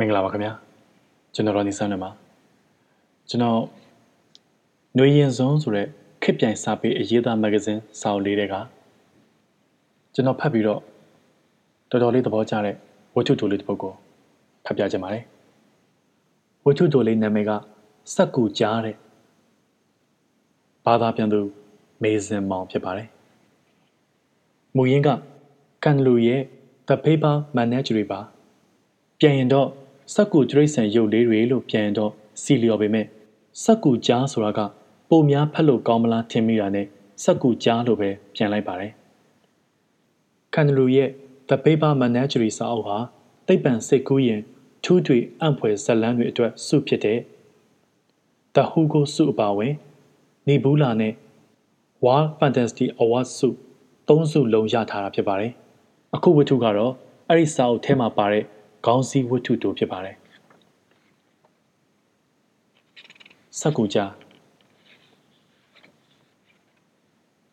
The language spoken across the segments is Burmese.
မင်္ဂလာပါခင်ဗျာကျွန်တော်ရောနီဆန်းနေပါကျွန်တော်ຫນွေရင်စုံဆိုတဲ့ခစ်ပြိုင်စာပေအရေးသားမဂ္ဂဇင်းစာအုပ်လေးတွေကကျွန်တော်ဖတ်ပြီးတော့တော်တော်လေးသဘောကျတဲ့ဝတ္ထုတိုလေးတစ်ပုဒ်ကိုဖတ်ပြခြင်းပါတယ်ဝတ္ထုတိုလေးနာမည်ကစက်ကူကြားတဲ့ဘာသာပြန်သူမေဇင်မောင်ဖြစ်ပါတယ်မူရင်းကကန်လူရဲ့ The Paper Managery ပါ ပြန်ရင်တော့ စက်ကူတရိတ်ဆန်ရုပ်လေးတွေလို့ပြန်ရင်တော့စီလျော်ပေမဲ့စက်ကူကြားဆိုတာကပုံများဖက်လို့ကောင်းမလားထင်မိတာနဲ့စက်ကူကြားလို့ပဲပြန်လိုက်ပါတယ်။ကန်နလူရဲ့ The Paper Managery စာအုပ်ဟာသိပ္ပံစိတ်ကူးရင်ထူးထွေအံ့ဖွယ်ဇာတ်လမ်းတွေအတွက်စုဖြစ်တဲ့ The Hugo စုအပါဝင်နေဘူးလာနဲ့ World Fantasy Awards စုသုံးစုလုံးရထားတာဖြစ်ပါတယ်။အခုဝတ္ထုကတော့အဲ့ဒီစာအုပ်ထဲမှာပါတဲ့ ခေါင်းစည်းဝတ္ထုတို့ဖြစ်ပါတယ်စက်ကူကြ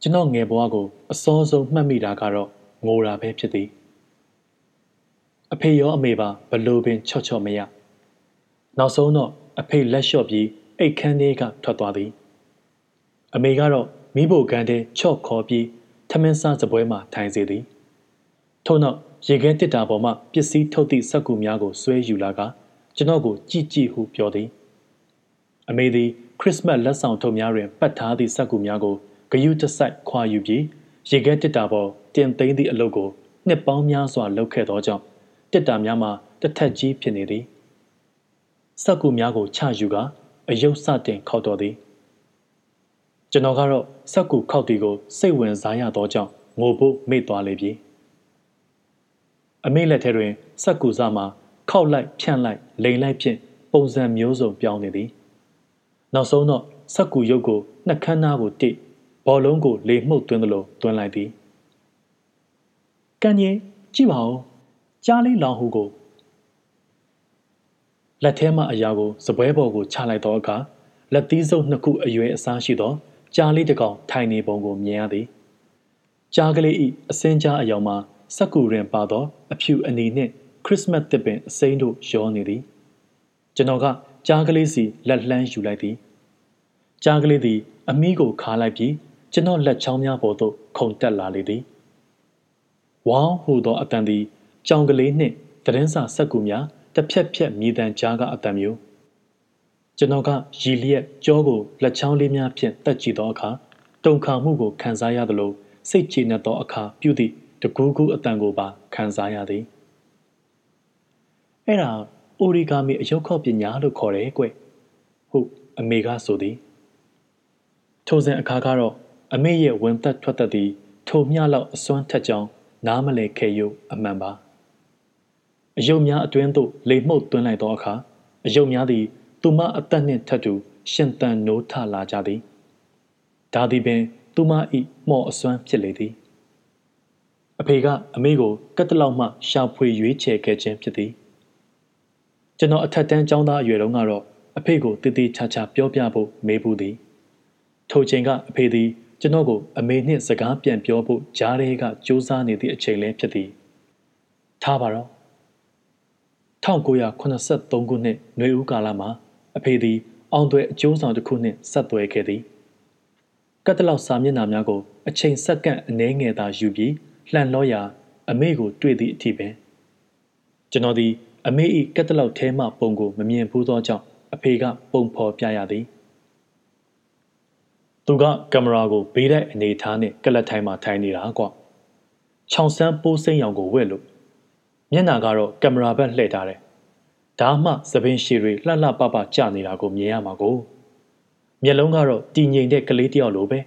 ကျွန်တော်ငယ်ဘဝကိုအစောဆုံးမှတ်မိတာကတော့ငိုတာပဲဖြစ်သည်အဖေရောအမေပါဘလို့ပင်ချော့ချော့မရနောက်ဆုံးတော့အဖေလက်လျှော့ပြီးအိတ်ခမ်းလေးကထွက်သွားသည်အမေကတော့မိဖို့ကန်တဲ့ချော့ခေါ်ပြီးထမင်းစားစပွဲမှာထိုင်စေသည်ထို့နောက် ရေခဲတစ်တာပေါ်မှပစ္စည်းထုတ်သည့်စက်ကူများကိုဆွဲယူလာကကျွန်တော်ကိုကြည့်ကြည့်ဟုပြောသည်အမေသည်ခရစ်စမတ်လက်ဆောင်ထုတ်များတွင်ပတ်ထားသည့်စက်ကူများကိုဂယုတစိုက်ခွာယူပြီးရေခဲတစ်တာပေါ်တင်သိမ်းသည့်အလုပ်ကိုနှစ်ပေါင်းများစွာလုပ်ခဲ့သောကြောင့်တစ်တာများမှာတစ်ထက်ကြီးဖြစ်နေသည်စက်ကူများကိုချယူကအယုတ်စတင်ခောက်တော်သည်ကျွန်တော်ကတော့စက်ကူခောက်တီကိုစိတ်ဝင်စားရသောကြောင့်ငိုဖို့မေ့သွားလေပြီ အမေလက်ထဲတွင်စက်ကူစားမှာခောက်လိုက်ဖြန့်လိုက်လိန်လိုက်ဖြင့်ပုံစံမျိုးစုံပြောင်းနေသည်နောက်ဆုံးတော့စက်ကူရုပ်ကိုနှက်ခမ်းနားကိုတိဘောလုံးကိုလေမှုတ်သွင်းသလိုသွင်းလိုက်သည်ကန်ကြီးကြည့်ပါဦးကြားလေးလောင်ဟူကိုလက်ထဲမှအရာကိုစပွဲပေါ်ကိုချလိုက်သောအခါလက်သီးစုပ်နှစ်ခုအရွယ်အစားရှိသောကြားလေးတစ်ကောင်ထိုင်နေပုံကိုမြင်ရသည်ကြားကလေးဤအစင်းကြားအယောင်မှာ စက်ကူရင်ပါသော အဖြူအနီနှင့်ခရစ်စမတ်တစ်ပင်အစိမ်းတို့ရောနေသည်ကျွန်တော်ကကြားကလေးစီလက်လှမ်းယူလိုက်သည်ကြားကလေးသည် အမီးကိုခါလိုက်ပြီးကျွန်တော်လက်ချောင်းများပေါ်သို့ခုန်တက်လာလေသည်ဝေါဟူသောအတန်သည်ကြောင်ကလေးနှင့်တရင်စာစက်ကူများတစ်ဖြက်ဖြက်မြည်တမ်းကြားကအတန်မျိုးကျွန်တော်ကရီလျက်ကြောကိုလက်ချောင်းလေးများဖြင့်တက်ကြည့်သောအခါတုန်ခါမှုကိုခံစားရသလိုစိတ်ချနေသောအခါပြုသည့် တကူးကူးအတန်ကိုပါခံစားရသည်အဲ့ဒါအိုရီဂါမီအယုတ်ခော့ပညာလို့ခေါ်တယ်ကွဟုတ်အမေကဆိုသည်ထိုစဉ်အခါကတော့အမေရဲ့ဝင်သက်ထွက်သက်သည်ထိုမျှလောက်အစွမ်းထက်ကြောင်းနားမလဲခဲ့ရုံအမှန်ပါအယုတ်များအတွင်းသို့လေမှုတ်သွင်းလိုက်သောအခါအယုတ်များသည်သူမအသက်နှင့်ထပ်တူရှင်တန်နိုးထလာကြသည်ဒါသည်ပင်သူမ၏မော့အစွမ်းဖြစ်လေသည် အဖေကအမေကိုကတ်တလောက်မှရှာဖွေရွေးချယ်ခဲ့ခြင်းဖြစ်သည်ကျွန်တော်အထက်တန်းကျောင်းသားအရွယ်တုန်းကတော့အဖေကိုတည်တည်ချာချာပြောပြဖို့မေးဘူးသည်ထိုချိန်ကအဖေသည်ကျွန်တော်ကိုအမေနှင့်စကားပြန်ပြောဖို့ကြားထဲကစူးစမ်းနေသည့်အချိန်လည်းဖြစ်သည်ထားပါတော့1983ခုနှစ်နွေဦးကာလမှာအဖေသည် အောင်သွဲအကျိုးဆောင်တစ်ခုနှင့်ဆက်သွဲခဲ့သည်ကတ်တလောက်စာမျက်နှာများကိုအချိန်စက္ကန့်အနည်းငယ်သာယူပြီး လှန်လောရာ အမေကို တွေ့သည့်အထိပင်ကျွန်တော်သည် အမေ၏ကက်တလောက်ထဲမှပုံကိုမမြင်ဘူးသောကြောင့်အဖေက ပုံဖော်ပြရသည်သူကကင်မရာကိုဘေးတိုက်အနေထားနဲ့ကလတ်ထိုင်းမှာထိုင်နေတာကွာချောင်ဆန်းပိုးစိမ့်ရောင်ကိုဝက်လို့မျက်နာကတော့ကင်မရာဘက်လှည့်ထားတယ်ဒါမှသပင်ရှည်တွေလှလှပပကျနေတာကိုမြင်ရမှာကိုမျက်လုံးကတော့တည်ငြိမ်တဲ့ကလေးတယောက်လိုပဲ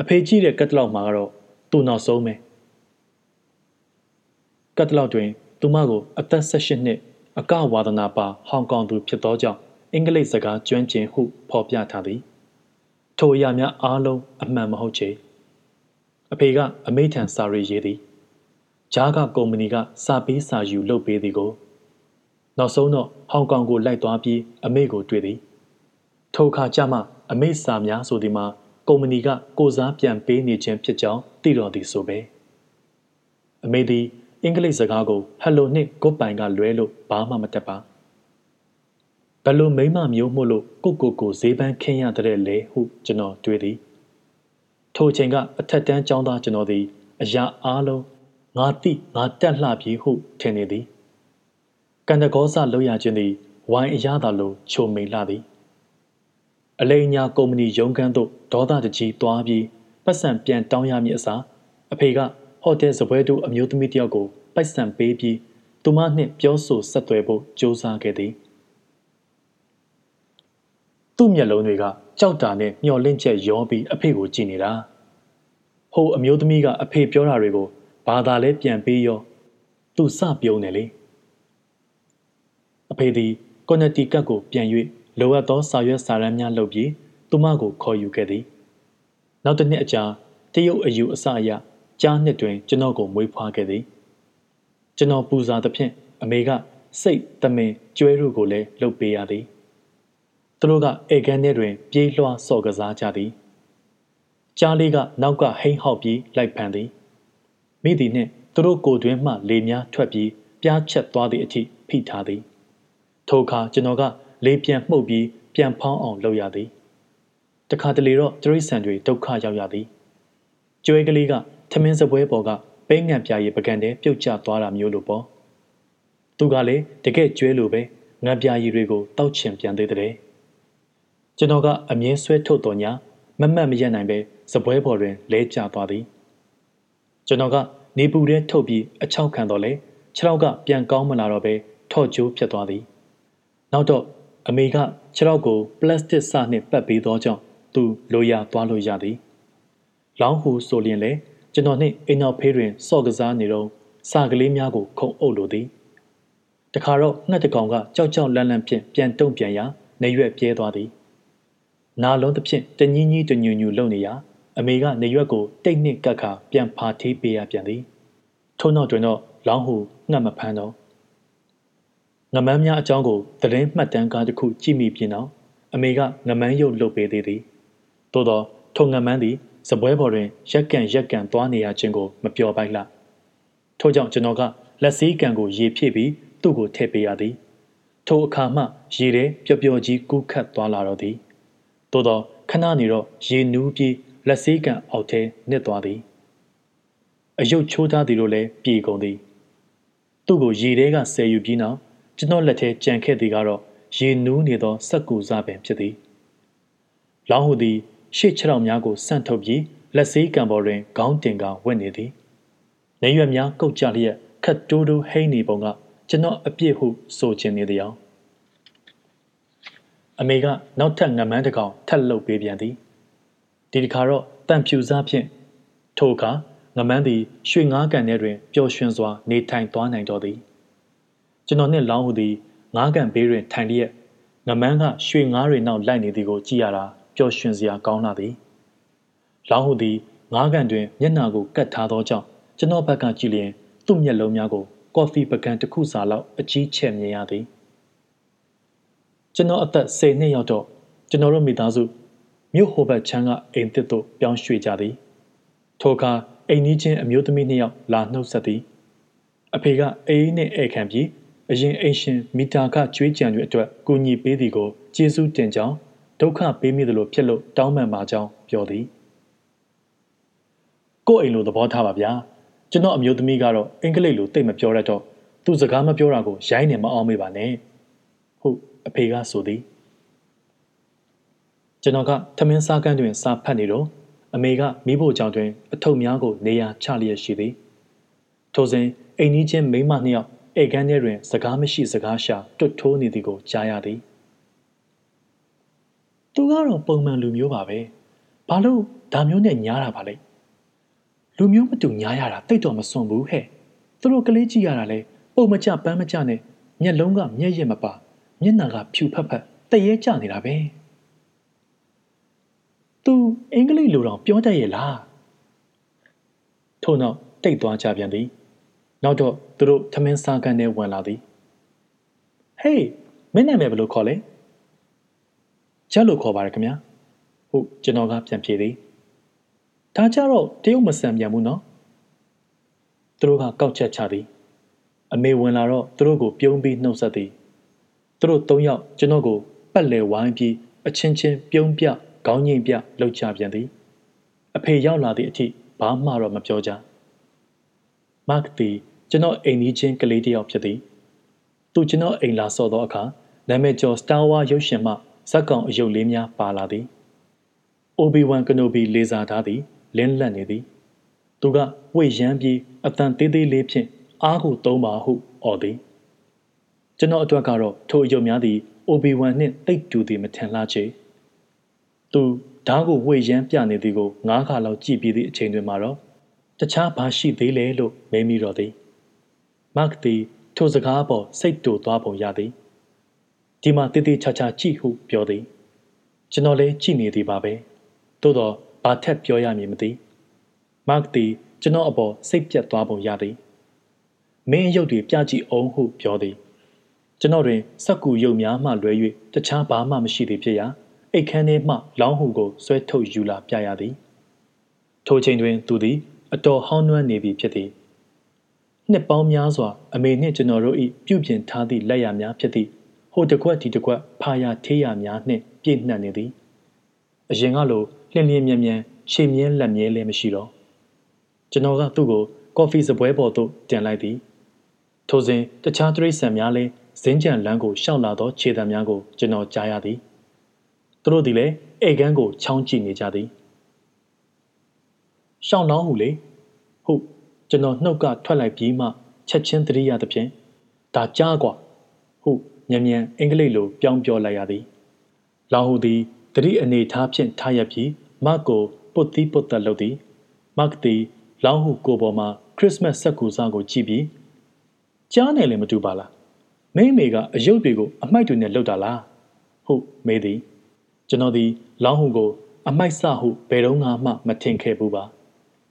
အဖေကြည့်တဲ့ကတ်တလောက်မှာကတော့ သူ့နောက်ဆုံးပဲကတ်တလောက်တွင် သူမကိုအသက်18နှစ်အကဝါဒနာပါဟောင်ကောင်သူဖြစ်သောကြောင့်အင်္ဂလိပ်စကားကျွမ်းကျင်ဟုဖော်ပြထားသည်ထိုအရာများအားလုံးအမှန်မဟုတ်ချေအဖေကအမိထံစာရေးရေးသည်ဂျားကကုမ္ပဏီကစာပေးစာယူလုပ်ပေးသည်ကို နောက်ဆုံးတော့ဟောင်ကောင်ကိုလိုက်သွားပြီးအမေကိုတွေ့သည်ထိုအခါကျမှအမေစာများဆိုဒီမှာ ကုမ္ပဏီကကိုစားပြန်ပေးနေခြင်းဖြစ်ကြောင်းသိတော်သည်ဆိုပဲအမေသည်အင်္ဂလိပ်စကားကိုဟယ်လိုနှင့်ဂုတ်ပိုင်ကလွဲလို့ဘာမှမတတ်ပါဘယ်လိုမိမမျိုးမှုလို့ကိုကိုကိုဈေးပန်းခင်းရတဲ့လေဟုကျွန်တော်တွေးသည်ထိုချိန်ကအထက်တန်းကျောင်းသားကျွန်တော်သည်အရာအားလုံးငါတိငါတက်လှပြီဟုထင်နေသည်ကန္တကောစလောက်ရခြင်းသည်ဝိုင်းအရသာလိုချုံမိန်လှသည် အလိညာကုမ္ပဏီရုံးခန်းသို့ဒေါသတကြီးတွားပြီးပတ်စံပြန်တောင်းရမည်အစားအဖေကဟိုတယ်စပွဲတို့အမျိုးသမီးတယောက်ကိုပိုက်ဆံပေးပြီးသူမနှင့်ပြောဆိုဆက်သွယ်ဖို့ကြိုးစားခဲ့သည်သူ့မျက်လုံးတွေကကြောက်တာနဲ့မျောလင့်ချက်ရောပြီးအဖေကိုကြည့်နေတာဟိုအမျိုးသမီးကအဖေပြောတာတွေကိုဘာသာလဲပြန်ပေးရောသူစပြုံးတယ်လေအဖေသည်ကွန်နတီကတ်ကိုပြန်၍ လိုအပ်သောစာရွက်စာတမ်းများလုပ်ပြီးသူမကိုခေါ်ယူခဲ့သည်နောက်တစ်နှစ်အကြာတရုတ်အယူအဆအရကြားနှစ်တွင်ကျွန်တော်ကိုမွေးဖွားခဲ့သည်ကျွန်တော်ပူဇာသဖြင့်အမေကစိတ်တမင်ကျွဲတို့ကိုလည်းလှုပ်ပေးရသည်သူတို့ကဧကန်ထဲတွင် ပြေးလွှားစော့ကစားကြသည်ကြားလေးကနောက်ကဟိန်းဟောက်ပြီးလိုက်ဖန်သည်မိသည်နှင့်သူတို့ကိုတွင်မှလေများထွက်ပြီးပြားချက်သွားသည့်အထိဖိထားသည်ထိုအခါကျွန်တော်က လေပြန်မှုတ်ပြီးပြန်ဖောင်းအောင်လုပ်ရသည်တခါတလေတော့တရိษံတွေဒုက္ခရောက်ရသည်ကျွဲကလေးကထမင်းစပွဲပေါ်ကပဲငံပြာရည်ပကံတဲပြုတ်ကျသွားတာမျိုးလိုပေါ့သူကလည်းတကယ်ကျွဲလိုပဲငံပြာရည်တွေကိုတောက်ချင်ပြန်သေးတဲ့ကျွန်တော်ကအမြင်ဆွဲထုတ်တော်ညာမမတ်မရက်နိုင်ပဲစပွဲပေါ်တွင်လဲကျသွားသည်ကျွန်တော်ကနေပူထဲထုတ်ပြီးအချောက်ခံတော်လဲခြေထောက်ကပြန်ကောင်းမလာတော့ပဲထော့ကျိုးဖြစ်သွားသည်နောက်တော့ အမေကခြေထောက်ကိုပလတ်စတစ်စနှင့်ပတ်ပေးသောကြောင့်သူလိုရာသွားလို့ရသည်လောင်းဟူဆိုလျင်လေကျွန်တော်နှင့်အိမ်နောက်ဖေးတွင်စော့ကစားနေတော့စာကလေးများကိုခုံအုပ်လိုသည်တခါတော့ငှက်တကောင်ကကြောက်ကြောက်လန့်လန့်ဖြင့်ပြန်တုံပြန်ရာနေရွက်ပြဲသွားသည်နာလုံးတစ်ဖြင့်တညင်းကြီးတညူညူလုံနေရာအမေကနေရွက်ကိုတိတ်နှင့်ကတ်ခါပြန်ဖာထေးပေးရပြန်သည်ထို့နောက်တွင်တော့လောင်းဟူငှက်မဖမ်းတော့ ငမန်းများအကြောင်းကိုသတင်းမှတ်တမ်းကားတစ်ခုကြည့်မိပြင်တော့အမေကငမန်းရုပ်လုပ်ပေးသေးသည်သို့သောထုံငမန်းသည်စပွဲပေါ်တွင်ရက်ကန်ရက်ကန်သွားနေရခြင်းကိုမပျော်ပိုက်လှထို့ကြောင့်ကျွန်တော်ကလက်စည်းကန်ကိုရေဖြည့်ပြီးသူ့ကိုထည့်ပေးရသည်ထိုအခါမှရေထဲပျော်ပျော်ကြီးကူးခတ်သွားလာတော့သည်သို့သောခဏနေတော့ရေနူးပြီးလက်စည်းကန်အောက်ထဲနစ်သွားသည်အယုတ်ချိုးသားသည်တို့လည်းပြေကုန်သည်သူ့ကိုရေထဲကဆယ်ယူပြီးနောက် ကျွန်တော်လက်ထဲကြံခဲ့သည်ကတော့ရေနူးနေသောစက်ကူစားပင်ဖြစ်သည်လောင်းဟူသည်ရှေ့ခြေထောက်များကိုဆန့်ထုတ်ပြီးလက်စေးကံပေါ်တွင်ခေါင်းတင်ကဝက်နေသည်နေရွက်များကုတ်ကြလျက်ခတ်တိုးတိုးဟိန်းနေပုံကကျွန်တော်အပြစ်ဟုဆိုချင်နေသည်အောင်အမေကနောက်ထပ်ငမန်းတစ်ကောင်ထပ်လုတ်ပေးပြန်သည်ဒီတစ်ခါတော့တန်ဖြူစားဖြင့်ထိုအခါငမန်းသည်ရွှေငါးကန်ထဲတွင်ပျော်ရွှင်စွာနေထိုင်သွားနိုင်တော်သည် ကျွန်တော်နှင့်လောင်းဟူသည်ငါးကန်ဘေးတွင်ထိုင်လျက်ငမန်းကရွှေငါးတွေနောက်လိုက်နေသည်ကိုကြည့်ရတာပျော်ရွှင်စရာကောင်းလာသည်လောင်းဟူသည်ငါးကန်တွင်မျက်နှာကိုကတ်ထားသောကြောင့်ကျွန်တော်ဘက်ကကြည့်လျင်သူ့မျက်လုံးများကိုကော်ဖီပကံတစ်ခုစာလောက်အကြီးကျယ်မြင်ရသည်ကျွန်တော်အသက်10နှစ်ရောက်တော့ကျွန်တော်တို့မိသားစုမြို့ဟိုဘက်ချမ်းကအိမ်တစ်သို့ပြောင်းရွှေ့ကြသည်ထိုအခါအိမ်ကြီးချင်းအမျိုးသမီးနှစ်ယောက်လာနှုတ်ဆက်သည်အဖေကအေးနဲ့ဧကန်ပြီး အရင်အိမ်ရှင်မီတာခကျွေးကြံတွေအတွက်ကူညီပေးသည်ကိုကျေးဇူးတင်ကြောင်းဒုက္ခပေးမိသလိုဖြစ်လို့တောင်းပန်ပါကြောင်းပြောသည်ကို့အိမ်လိုသဘောထားပါဗျာကျွန်တော်အမျိုးသမီးကတော့အင်္ဂလိပ်လိုတိတ်မပြောရတော့သူစကားမပြောတာကိုရိုင်းနေမအောင်မေးပါနဲ့ဟုတ်အဖေကဆိုသည်ကျွန်တော်ကထမင်းစားကန်းတွင်စာဖတ်နေတော့အမေကမိဖို့ကြောင့်တွင် အထုပ်များကိုနေရာချလျက်ရှိသည်ထိုစဉ်အိမ်ကြီးချင်းမိမနှစ်ယောက် အိတ်ကန်းထဲတွင် စကားမရှိစကားရှာတွတ်ထိုးနေသည်ကိုကြားရသည်သူကတော့ပုံမှန်လူမျိုးပါပဲဘာလို့ဒါမျိုးနဲ့ညားတာပါလဲလူမျိုးမတူညားရတာတိတ်တော့မစွန်ဘူးဟဲ့သူတို့ကလေးကြည့်ရတာလဲပုံမကြပန်းမကြနဲ့မျက်လုံးကမျက်ရည်မပါမျက်နှာကဖြူဖက်ဖက်တရေကြနေတာပဲသူအင်္ဂလိပ်လိုတော့ပြောတတ်ရဲ့လားထို့နောက်တိတ်သွားကြပြန်သည်နောက်တော့သူ တို့ထမင်းစားကန်ထဲဝင်လာသည်ဟေးမင်းနာမည်ဘယ်လိုခေါ်လဲချက်လို့ခေါ်ပါရခင်ဗျာဟုတ်ကျွန်တော်ကပြန်ဖြေသည်ဒါကြတော့တရုတ်မဆန်ပြန်ဘူးနော်သူတို့ကကောက်ချက်ချသည်အမေဝင်လာတော့သူတို့ကိုပြုံးပြီးနှုတ်ဆက်သည်သူတို့သုံးယောက်ကျွန်တော်ကိုပတ်လည်ဝိုင်းပြီးအချင်းချင်းပြုံးပြခေါင်းငိမ့်ပြလှုပ်ချပြန်သည်အဖေရောက်လာသည့်အထိဘာမှတော့မပြောကြမတ်သည် ကျွန်တော်အိမ်ကြီးချင်းကလေးတယောက်ဖြစ်သည်သူကျွန်တော်အိမ်လာဆော့သောအခါနာမည်ကျော် Star Wars ရုပ်ရှင်မှဇက်ကောင်အယုတ်လေးများပါလာသည် Obi-Wan Kenobi လေးစားထားသည်လင်းလက်နေသည် သူကဝိတ်ရမ်းပြီးအတန်သေးသေးလေးဖြင့်အားကိုသုံးပါဟုအော်သည်ကျွန်တော်အတွက်ကတော့ထိုအယုတ်များသည် Obi-Wan နှင့်တိတ်တူသည်မထင်လှချေသူဓားကိုဝိတ်ရမ်းပြနေသည်ကိုငါးခါလောက်ကြည့်ပြီးသည့်အချိန်တွင်မှာတော့တခြားဘာရှိသေးလဲလို့မေးမိတော့သည် မတ်သည်ထိုစကားပေါ်စိတ်တူသွားပုံရသည်ဒီမှာတည်တည်ချာချာကြည့်ဟုပြောသည် ကျွန်တော်လည်းကြည့်နေသည်ပါပဲသို့တော့ဘာထက်ပြောရမည်မသိမတ်သည်ကျွန်တော်အပေါ်စိတ်ပြတ်သွားပုံရသည်မင်းရုပ်တွေပြကြည့်အောင်ဟုပြောသည်ကျွန်တော်တွင်စက်ကူရုပ်များမှလွဲ၍တခြားဘာမှမရှိသည်ဖြစ်ရာအိတ်ခမ်းထဲမှလောင်းဟုကိုဆွဲထုတ်ယူလာပြရသည်ထိုချိန်တွင်သူသည် အတော်ဟောင်းနွမ်းနေပြီဖြစ်သည် နှစ်ပေါင်းများစွာအမေနှင့်ကျွန်တော်တို့၏ပြုပြင်ထားသည့်လက်ရများဖြစ်သည့်ဟိုတကွက်ဒီတကွက်ဖာယာထေးရများနှင့်ပြည့်နှံ့နေသည်အရင်ကလိုလျင်လျင်မြန်မြန်ခြေမြဲလက်မြဲလည်းမရှိတော့ကျွန်တော်ကသူ့ကိုကော်ဖီစပွဲပေါ်သို့တင်လိုက်သည်ထိုစဉ်တခြားတရိษံများလည်းဇင်းကြံလမ်းကိုရှောက်လာသောခြေတံများကိုကျွန်တော်ကြားရသည်သူတို့သည်လည်းဧကန်းကိုချောင်းကြည့်နေကြသည်ရှောင်းလောင်းဟုလေဟုတ် ကျွန်တော်နှုတ်ကထွက်လိုက်ပြီးမှချက်ချင်းသတိရသဖြင့်ဒါကြားกว่าဟုတ်မြန်မြန်အင်္ဂလိပ်လိုပြောင်းပြောလိုက်ရသည်လောင်ဟူသည်သတိအနေထားဖြင့်ထားရပြီးမတ်ကိုပုတ်သီးပုတ်သက်လုပ်သည်မတ်သည်လောင်ဟူကိုပေါ်မှာခရစ်စမတ်ဆက်ကူစားကိုကြည့်ပြီးကြားနေလည်းမတူပါလားမိမေကအယုတ်တွေကိုအမိုက်တွေနဲ့လှုပ်တာလားဟုတ်မေးသည်ကျွန်တော်သည်လောင်းဟုကိုအမိုက်ဆဟုဘယ်တော့မှမထင်ခဲ့ဘူးပါ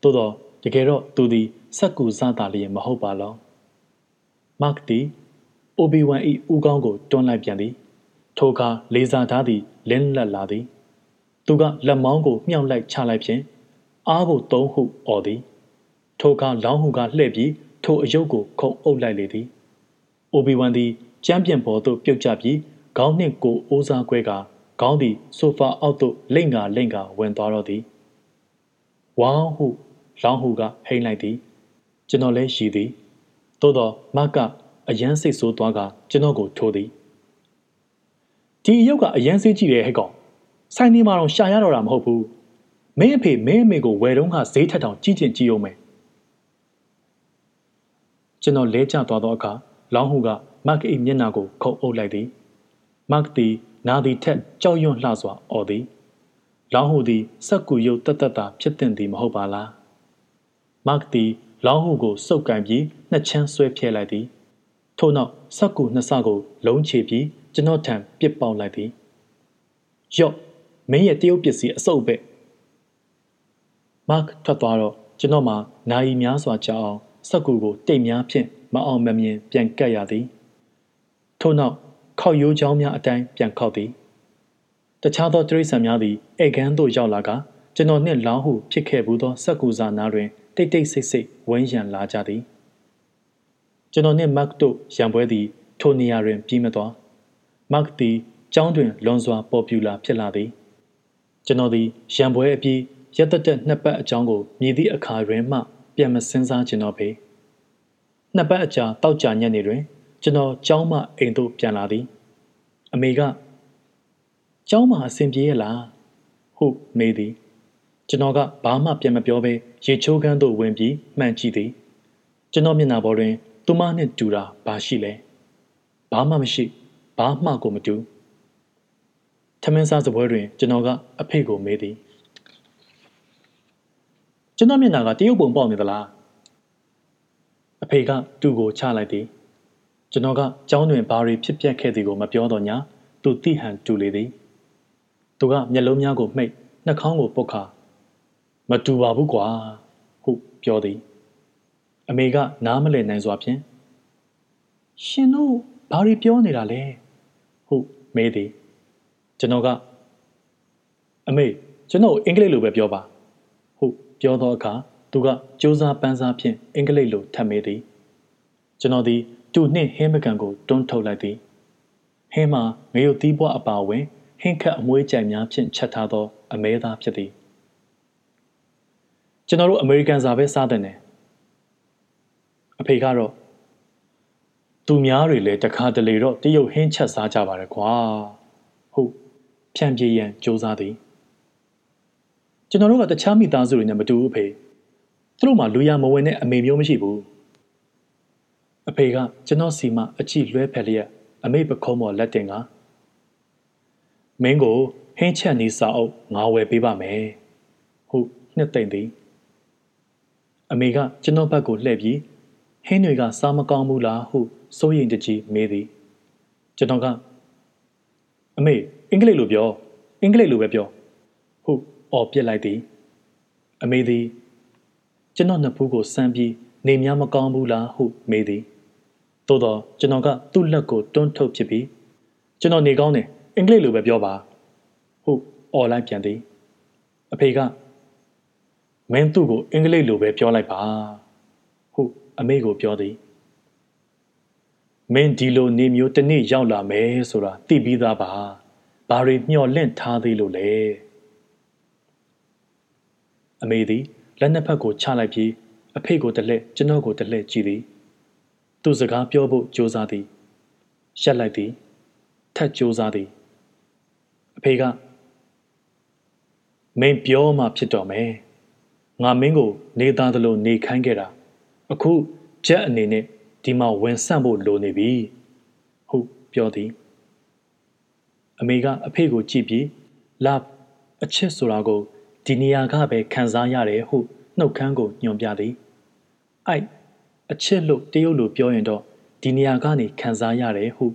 သို့တော့တကယ်တော့သူသည် စက်ကူစားတာလျင်မဟုတ်ပါလောမတ်သည်အိုဘီဝမ်၏ဦးကောင်းကိုတွန်းလိုက်ပြန်သည်ထိုအခါလေစာသားသည်လင်းလက်လာသည် သူကလက်မောင်းကိုမြှောက်လိုက်ချလိုက်ဖြင့်အားကိုသုံးဟုအော်သည် ထိုအခါလောင်းဟုကလှည့်ပြီးထိုအယုတ်ကိုခုံအုပ်လိုက်လေသည်အိုဘီဝမ်သည်ကျမ်းပြင်ပေါ်သို့ပြုတ်ကျပြီးခေါင်းနှင့်ကိုအိုးစားခွဲကခေါင်းသည်ဆိုဖာအောက်သို့လိမ့်ကလိမ့်ကဝင်သွားတော့သည်ဝေါဟုလောင်းဟုကဟိမ့်လိုက်သည် ကျွန်တော်လည်းရှိသည်သို့တော့မကအယမ်းစိတ်ဆိုးသွားကကျွန်တော်ကိုထိုးသည်ဒီအယုတ်ကအယမ်းစေးကြည့်တယ်ဟဲ့ကောင်ဆိုင်နေမှာတော့ရှာရတော့တာမဟုတ်ဘူးမင်းအဖေမင်းအမေကိုဝယ်တော့ကဈေးထက်တောင်ကြီးကျင်ကြီးအောင်မယ်ကျွန်တော်လဲကျသွားသောအခါလောင်းဟုကမတ်၏မျက်နှာကိုခုတ်အုပ်လိုက်သည်မတ်သည်နာသည်ထက်ကြောက်ရွံ့လှစွာအော်သည်လောင်းဟုသည်စက်ကူရုပ်တက်တက်တာဖြစ်တင်သည်မဟုတ်ပါလားမတ်သည် လောင်းဟုကိုစုပ်ကန်ပြီးနှစ်ချမ်းဆွဲဖြဲလိုက်သည်ထို့နောက်စက်ကူနှစ်ဆကို လုံးချပြီးကျွန်တော်ထံပစ်ပေါက်လိုက်သည်ယော့မင်းရဲ့တရုတ်ပစ္စည်းအစုပ်ပဲမတ်ထွက်သွားတော့ကျွန်တော်မှနိုင်များစွာကြာအောင်စက်ကူကိုတိတ်များဖြင့်မအောင်မမြင်ပြန်ကပ်ရသည်ထို့နောက်ခောက်ရိုးချောင်းများအတိုင်းပြန်ခောက်သည်တခြားသောတိရစ္ဆာန်များသည်ဧကန်းသို့ရောက်လာကကျွန်တော်နှင့်လောင်းဟုဖြစ်ခဲ့ဘူးသောစက်ကူစာနာတွင် တိတ်တိတ်ဆိတ်ဆိတ်ဝန်းရံလာကြသည်ကျွန်တော်နှင့်မတ်တို့ရံပွဲသည်ထိုနေရာတွင်ပြီးမသွားမတ်သည်ကျောင်းတွင်လွန်စွာပေါ်ပြူလာဖြစ်လာသည်ကျွန်တော်သည်ရံပွဲအပြီးရက်သက်သက်နှစ်ပတ်အကြောင်းကိုမြည်သည့်အခါတွင်မှပြန်မစင်းစားကျွန်တော်ပေနှစ်ပတ်အကြာတောက်ကြညက်နေတွင် ကျွန်တော်ကျောင်းမှအိမ်သို့ပြန်လာသည်အမေကကျောင်းမှာအဆင်ပြေရလားဟုတ်မေးသည် ကျွန်တော်ကဘာမှပြန်မပြောဘဲရေချိုးခန်းသို့ဝင်ပြီးမှန်ကြည့်သည်ကျွန်တော်မျက်နှာပေါ်တွင်သူမနှင့်တူတာဘာရှိလဲဘာမှမရှိဘာမှကိုမတူထမင်းစားစပွဲတွင်ကျွန်တော်ကအဖေကိုမေးသည်ကျွန်တော်မျက်နှာကတရုတ်ပုံပေါက်နေသလားအဖေကသူ့ကိုချလိုက်သည်ကျွန်တော်ကကျောင်းတွင်ဘာတွေဖြစ်ပျက်ခဲ့သည်ကိုမပြောတော့ညာသူတိဟန်တူလေသည်သူကမျက်လုံးများကိုမှိတ်နှာခေါင်းကိုပုတ်ခါ မတူပါဘူးကွာဟုပြောသည်အမေကနားမလည်နိုင်စွာဖြင့်ရှင်တို့ဘာတွေပြောနေတာလဲဟုမေးသည်ကျွန်တော်ကအမေကျွန်တော်အင်္ဂလိပ်လိုပဲပြောပါဟုပြောသောအခါသူကစူးစမ်းပန်းစားဖြင့်အင်္ဂလိပ်လိုထပ်မေးသည်ကျွန်တော်သည်တူနှင့်ဟင်းပကံကိုတွန်းထုတ်လိုက်သည်ဟင်းမှာငရုတ်သီးပွားအပါဝင်ဟင်းခတ်အမွှေးကြိုင်များဖြင့်ချက်ထားသော အမဲသားဖြစ်သည် ကျွန်တော်တို့အမေရိကန်စာပဲစားတဲ့နယ်အဖေကတော့သူများတွေလည်းတခါတလေတော့တရုတ်ဟင်းချက်စားကြပါရကွာဟုတ်ဖြန့်ပြေးရန်စ조사သည်ကျွန်တော်တို့ကတခြားမိသားစုတွေနဲ့မတူဘူးဖေသူတို့မှလူရမဝင်တဲ့အမေမျိုးမရှိဘူးအဖေကကျွန်တော်စီမအကြည့်လွဲဖက်လျက်အမေပခုံးပေါ်လက်တင်ကမင်းကိုဟင်းချက်နီးစာအုပ်ငါဝယ်ပေးပါမယ်ဟုတ်နှစ်သိမ့်သည် အမေကကျွန်တော်ဘက်ကိုလှည့်ပြီးဟင်းတွေကစားမကောင်းဘူးလားဟုစိုးရိမ်တကြီးမေးသည်ကျွန်တော်ကအမေအင်္ဂလိပ်လိုပြောအင်္ဂလိပ်လိုပဲပြောဟုတ်အော်ပြစ်လိုက်သည်အမေသည်ကျွန်တော်နှစ်ဖူးကိုစမ်းပြီးနေများမကောင်းဘူးလားဟုမေးသည်သို့တော့ကျွန်တော်ကသူ့လက်ကိုတွန်းထုတ်ဖြစ်ပြီးကျွန်တော်နေကောင်းတယ်အင်္ဂလိပ်လိုပဲပြောပါဟုတ်အော်လိုက်ပြန်သည်အဖေက မင်းသူ့ကိုအင်္ဂလိပ်လိုပဲပြောလိုက်ပါဟုတ်အမေကိုပြောသည်မင်းဒီလိုနေမျိုးတစ်နေ့ရောက်လာမယ်ဆိုတာသိပြီးသားပါဘာတွေမျှော်လင့်ထားသေးလို့လဲအမေသည်လက်နှစ်ဖက်ကိုချလိုက်ပြီးအဖေကိုတလှည့်ကျွန်တော်ကိုတလှည့်ကြည့်သည်သူစကားပြောဖို့ကြိုးစားသည်ရှက်လိုက်သည်ထက်ကြိုးစားသည်အဖေကမင်းပြောမှဖြစ်တော်မယ် ငါမင်းကို နေသားသလိုနေခိုင်းခဲ့တာအခုချက်အနေနဲ့ဒီမှာဝင်ဆန့်ဖို့လိုနေပြီဟုတ်ပြောသည်အမေကအဖေကိုကြည့်ပြီးလာအချစ်ဆိုတာကိုဒီနေရာကပဲခံစားရတယ်ဟုနှုတ်ခမ်းကိုညွှန်ပြသည်အိုက်အချစ်လို့တရုတ်လိုပြောရင်တော့ဒီနေရာကနေခံစားရတယ်ဟု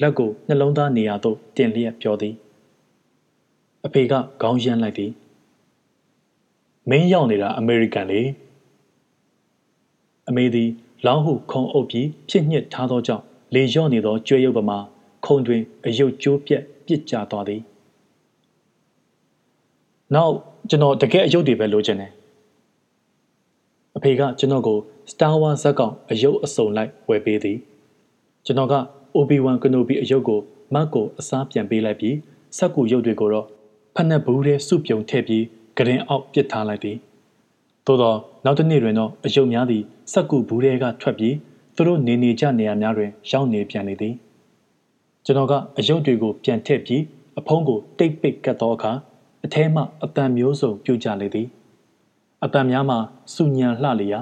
လက်ကိုနှလုံးသားနေရာသို့တင်လျက်ပြောသည်အဖေကခေါင်းရမ်းလိုက်သည် မင်းရောက်နေတာအမေရိကန်လေအမေသည်လောင်းဟုခုံအုပ်ပြီးဖြစ်ညစ်ထားသောကြောင့်လေလျော့နေသောကျွဲရုပ်ပမာခုံတွင်အယုတ်ကျိုးပြက်ပြစ်ကျသွားသည်နောက်ကျွန်တော်တကယ်အယုတ်တွေပဲလိုချင်တယ်အဖေကကျွန်တော်ကို Star Wars ဇက်ကောင်အယုတ်အစုံလိုက်ဝယ်ပေးသည်ကျွန်တော်က Obi-Wan Kenobi အယုတ်ကိုမတ်ကိုအစားပြန်ပေးလိုက်ပြီးစက်ကူရုပ်တွေကိုတော့ဖက်နှက်ဘူးထဲစုပြုံထည့်ပြီး ဂရင်အောက်ပစ်ထားလိုက်သည်သို့သောနောက်တစ်နေ့တွင်တော့အယုတ်များသည်စက်ကူဘူးထဲကထွက်ပြီးသူတို့နေနေကြနေရာများတွင်ရောက်နေပြန်လေသည်ကျွန်တော်ကအယုတ်တွေကိုပြန်ထည့်ပြီးအဖုံးကိုတိတ်ပိတ်ကတ်သောအခါအထဲမှအတန်မျိုးစုံပြုတ်ကြလေသည်အတန်များမှစူညံလှလျာ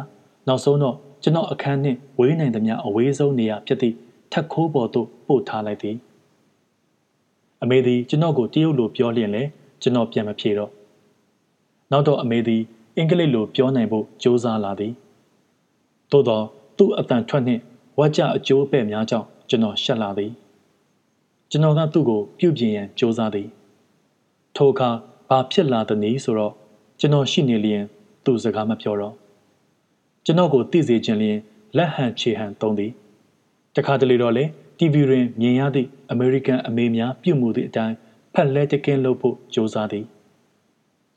နောက်ဆုံးတော့ကျွန်တော်အခန်းနှင့်ဝေးနိုင်သမျှအဝေးဆုံးနေရာဖြစ်သည့်ထက်ခိုးပေါ်သို့ပို့ထားလိုက်သည်အမေသည်ကျွန်တော်ကိုတရုတ်လိုပြောလျင်လဲကျွန်တော်ပြန်မဖြေတော့ နောက်တော့အမေသည်အင်္ဂလိပ်လိုပြောနိုင်ဖို့ကြိုးစားလာသည်သို့တော့သူ့အတန်ထွက်နှင့်ဝါကြအကျိုးပဲ့များကြောင့်ကျွန်တော်ရှက်လာသည်ကျွန်တော်ကသူ့ကိုပြုပြင်ရန်ကြိုးစားသည်ထိုအခါဘာဖြစ်လာသနည်းဆိုတော့ကျွန်တော်ရှိနေလျင်သူ့စကားမပြောတော့ကျွန်တော်ကိုသိစေခြင်းလျင်လက်ဟန်ခြေဟန်သုံးသည်တခါတလေတော့လေ TV တွင်မြင်ရသည့်အမေရိကန်အမေများပြုမှုသည့်အတိုင်းဖက်လက်တကင်းလုပ်ဖို့ကြိုးစားသည်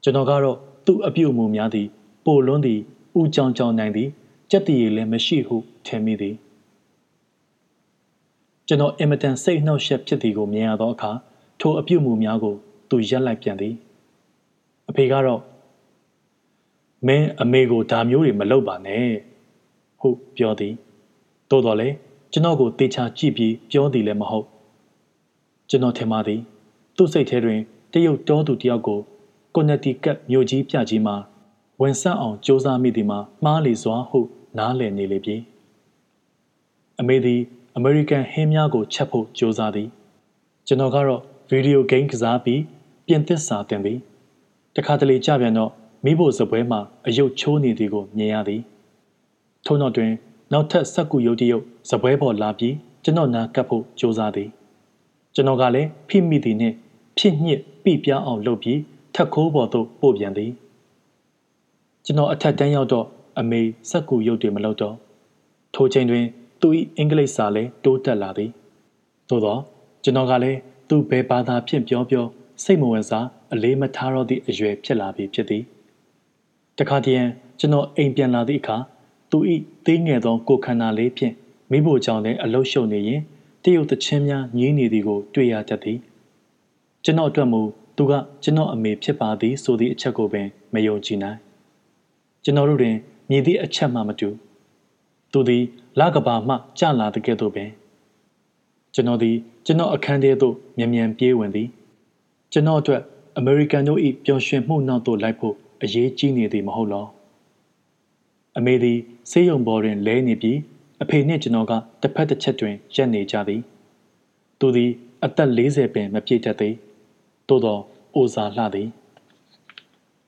ကျွန်တော်ကတော့သူ့အပြုအမူများသည်ပိုလွန်းသည်ဥကြောင်ကြောင်နိုင်သည်ကြက်တည်ရည်လည်းမရှိဟုထင်မိသည်ကျွန်တော်အင်မတန်စိတ်နှောက်ယှက်ဖြစ်သည်ကိုမြင်ရသောအခါထိုအပြုအမူများကိုသူရက်လိုက်ပြန်သည်အဖေကတော့မင်းအမေကိုဒါမျိုးတွေမလုပ်ပါနဲ့ဟုတ်ပြောသည်သို့တော်လည်းကျွန်တော်ကိုတေချာကြည့်ပြီးပြောသည်လည်းမဟုတ်ကျွန်တော်ထင်ပါသည် သူ့စိတ်ထဲတွင်တရုတ်တောသူတယောက်ကို ကွန်နတီကတ်မြို့ကြီးပြကြီးမှာဝန်ဆက်အောင်စ조사မိသည်မှာမှားလေစွာဟုနားလည်နေလေပြီအမေသည်အမေရိကန်ဟင်းများကိုချက်ဖို့စ조사သည်ကျွန်တော်ကတော့ဗီဒီယိုဂိမ်းကစားပြီးပြင်သစ်စာတင်သည်တခါတလေကြပြန်တော့မိဖို့စပွဲမှာအယုတ်ချိုးနေသည်ကိုမြင်ရသည်ထို့နောက်တွင်နောက်ထပ်စက်ကူရုပ်တရုပ်စပွဲပေါ်လာပြီးကျွန်တော်နာကပ်ဖို့ကြိုးစားသည်ကျွန်တော်ကလည်းဖိမိသည်နှင့်ဖြစ်ညစ်ပြပြအောင်လုပ်ပြီး ထက်ခိုးပေါ်သို့ပို့ပြန်သည်ကျွန်တော်အထက်တန်းရောက်တော့အမေစက်ကူရုပ်တွေမလုပ်တော့ထိုချိန်တွင် သူ၏အင်္ဂလိပ်စာလည်းတိုးတက်လာသည်သို့သောကျွန်တော်ကလည်းသူဘယ်ဘာသာဖြင့်ပြောပြောစိတ်မဝင်စားအလေးမထားတော့သည့်အရွယ်ဖြစ်လာပြီဖြစ်သည်တခါတည်းကျွန်တော်အိမ်ပြန်လာသည့်အခါသူ၏သေးငယ်သောကိုခန္ဓာလေးဖြင့်မိဖို့ကြောင့်လည်းအလုရှုံနေရင်တရုတ်တချင်းများညင်းနေသည်ကို တွေ့ရတတ်သည်ကျွန်တော်အတွက်မူ သူကကျွန်တော်အမေဖြစ်ပါသည်ဆိုသည့်အချက်ကိုပင်မယုံကြည်နိုင်ကျွန်တော်တို့တွင်မြည်သည့်အချက်မှမတူသူသည်လကဘာမှကြလာတဲ့ကဲ့သို့ပင်ကျွန်တော်သည်ကျွန်တော်အခန်းထဲသို့မြန်မြန်ပြေးဝင်သည်ကျွန်တော်အတွက်အမေရိကန်တို့၏ပျော်ရွှင်မှုနောက်သို့လိုက်ဖို့အရေးကြီးနေသည်မဟုတ်လောအမေသည်ဆေးရုံပေါ်တွင်လဲနေပြီးအဖေနှင့်ကျွန်တော်ကတစ်ဖက်တစ်ချက်တွင်ရက်နေကြသည်သူသည်အသက်40ပင်မပြည့်တတ်သည် သို့သောအိုစာလှသည်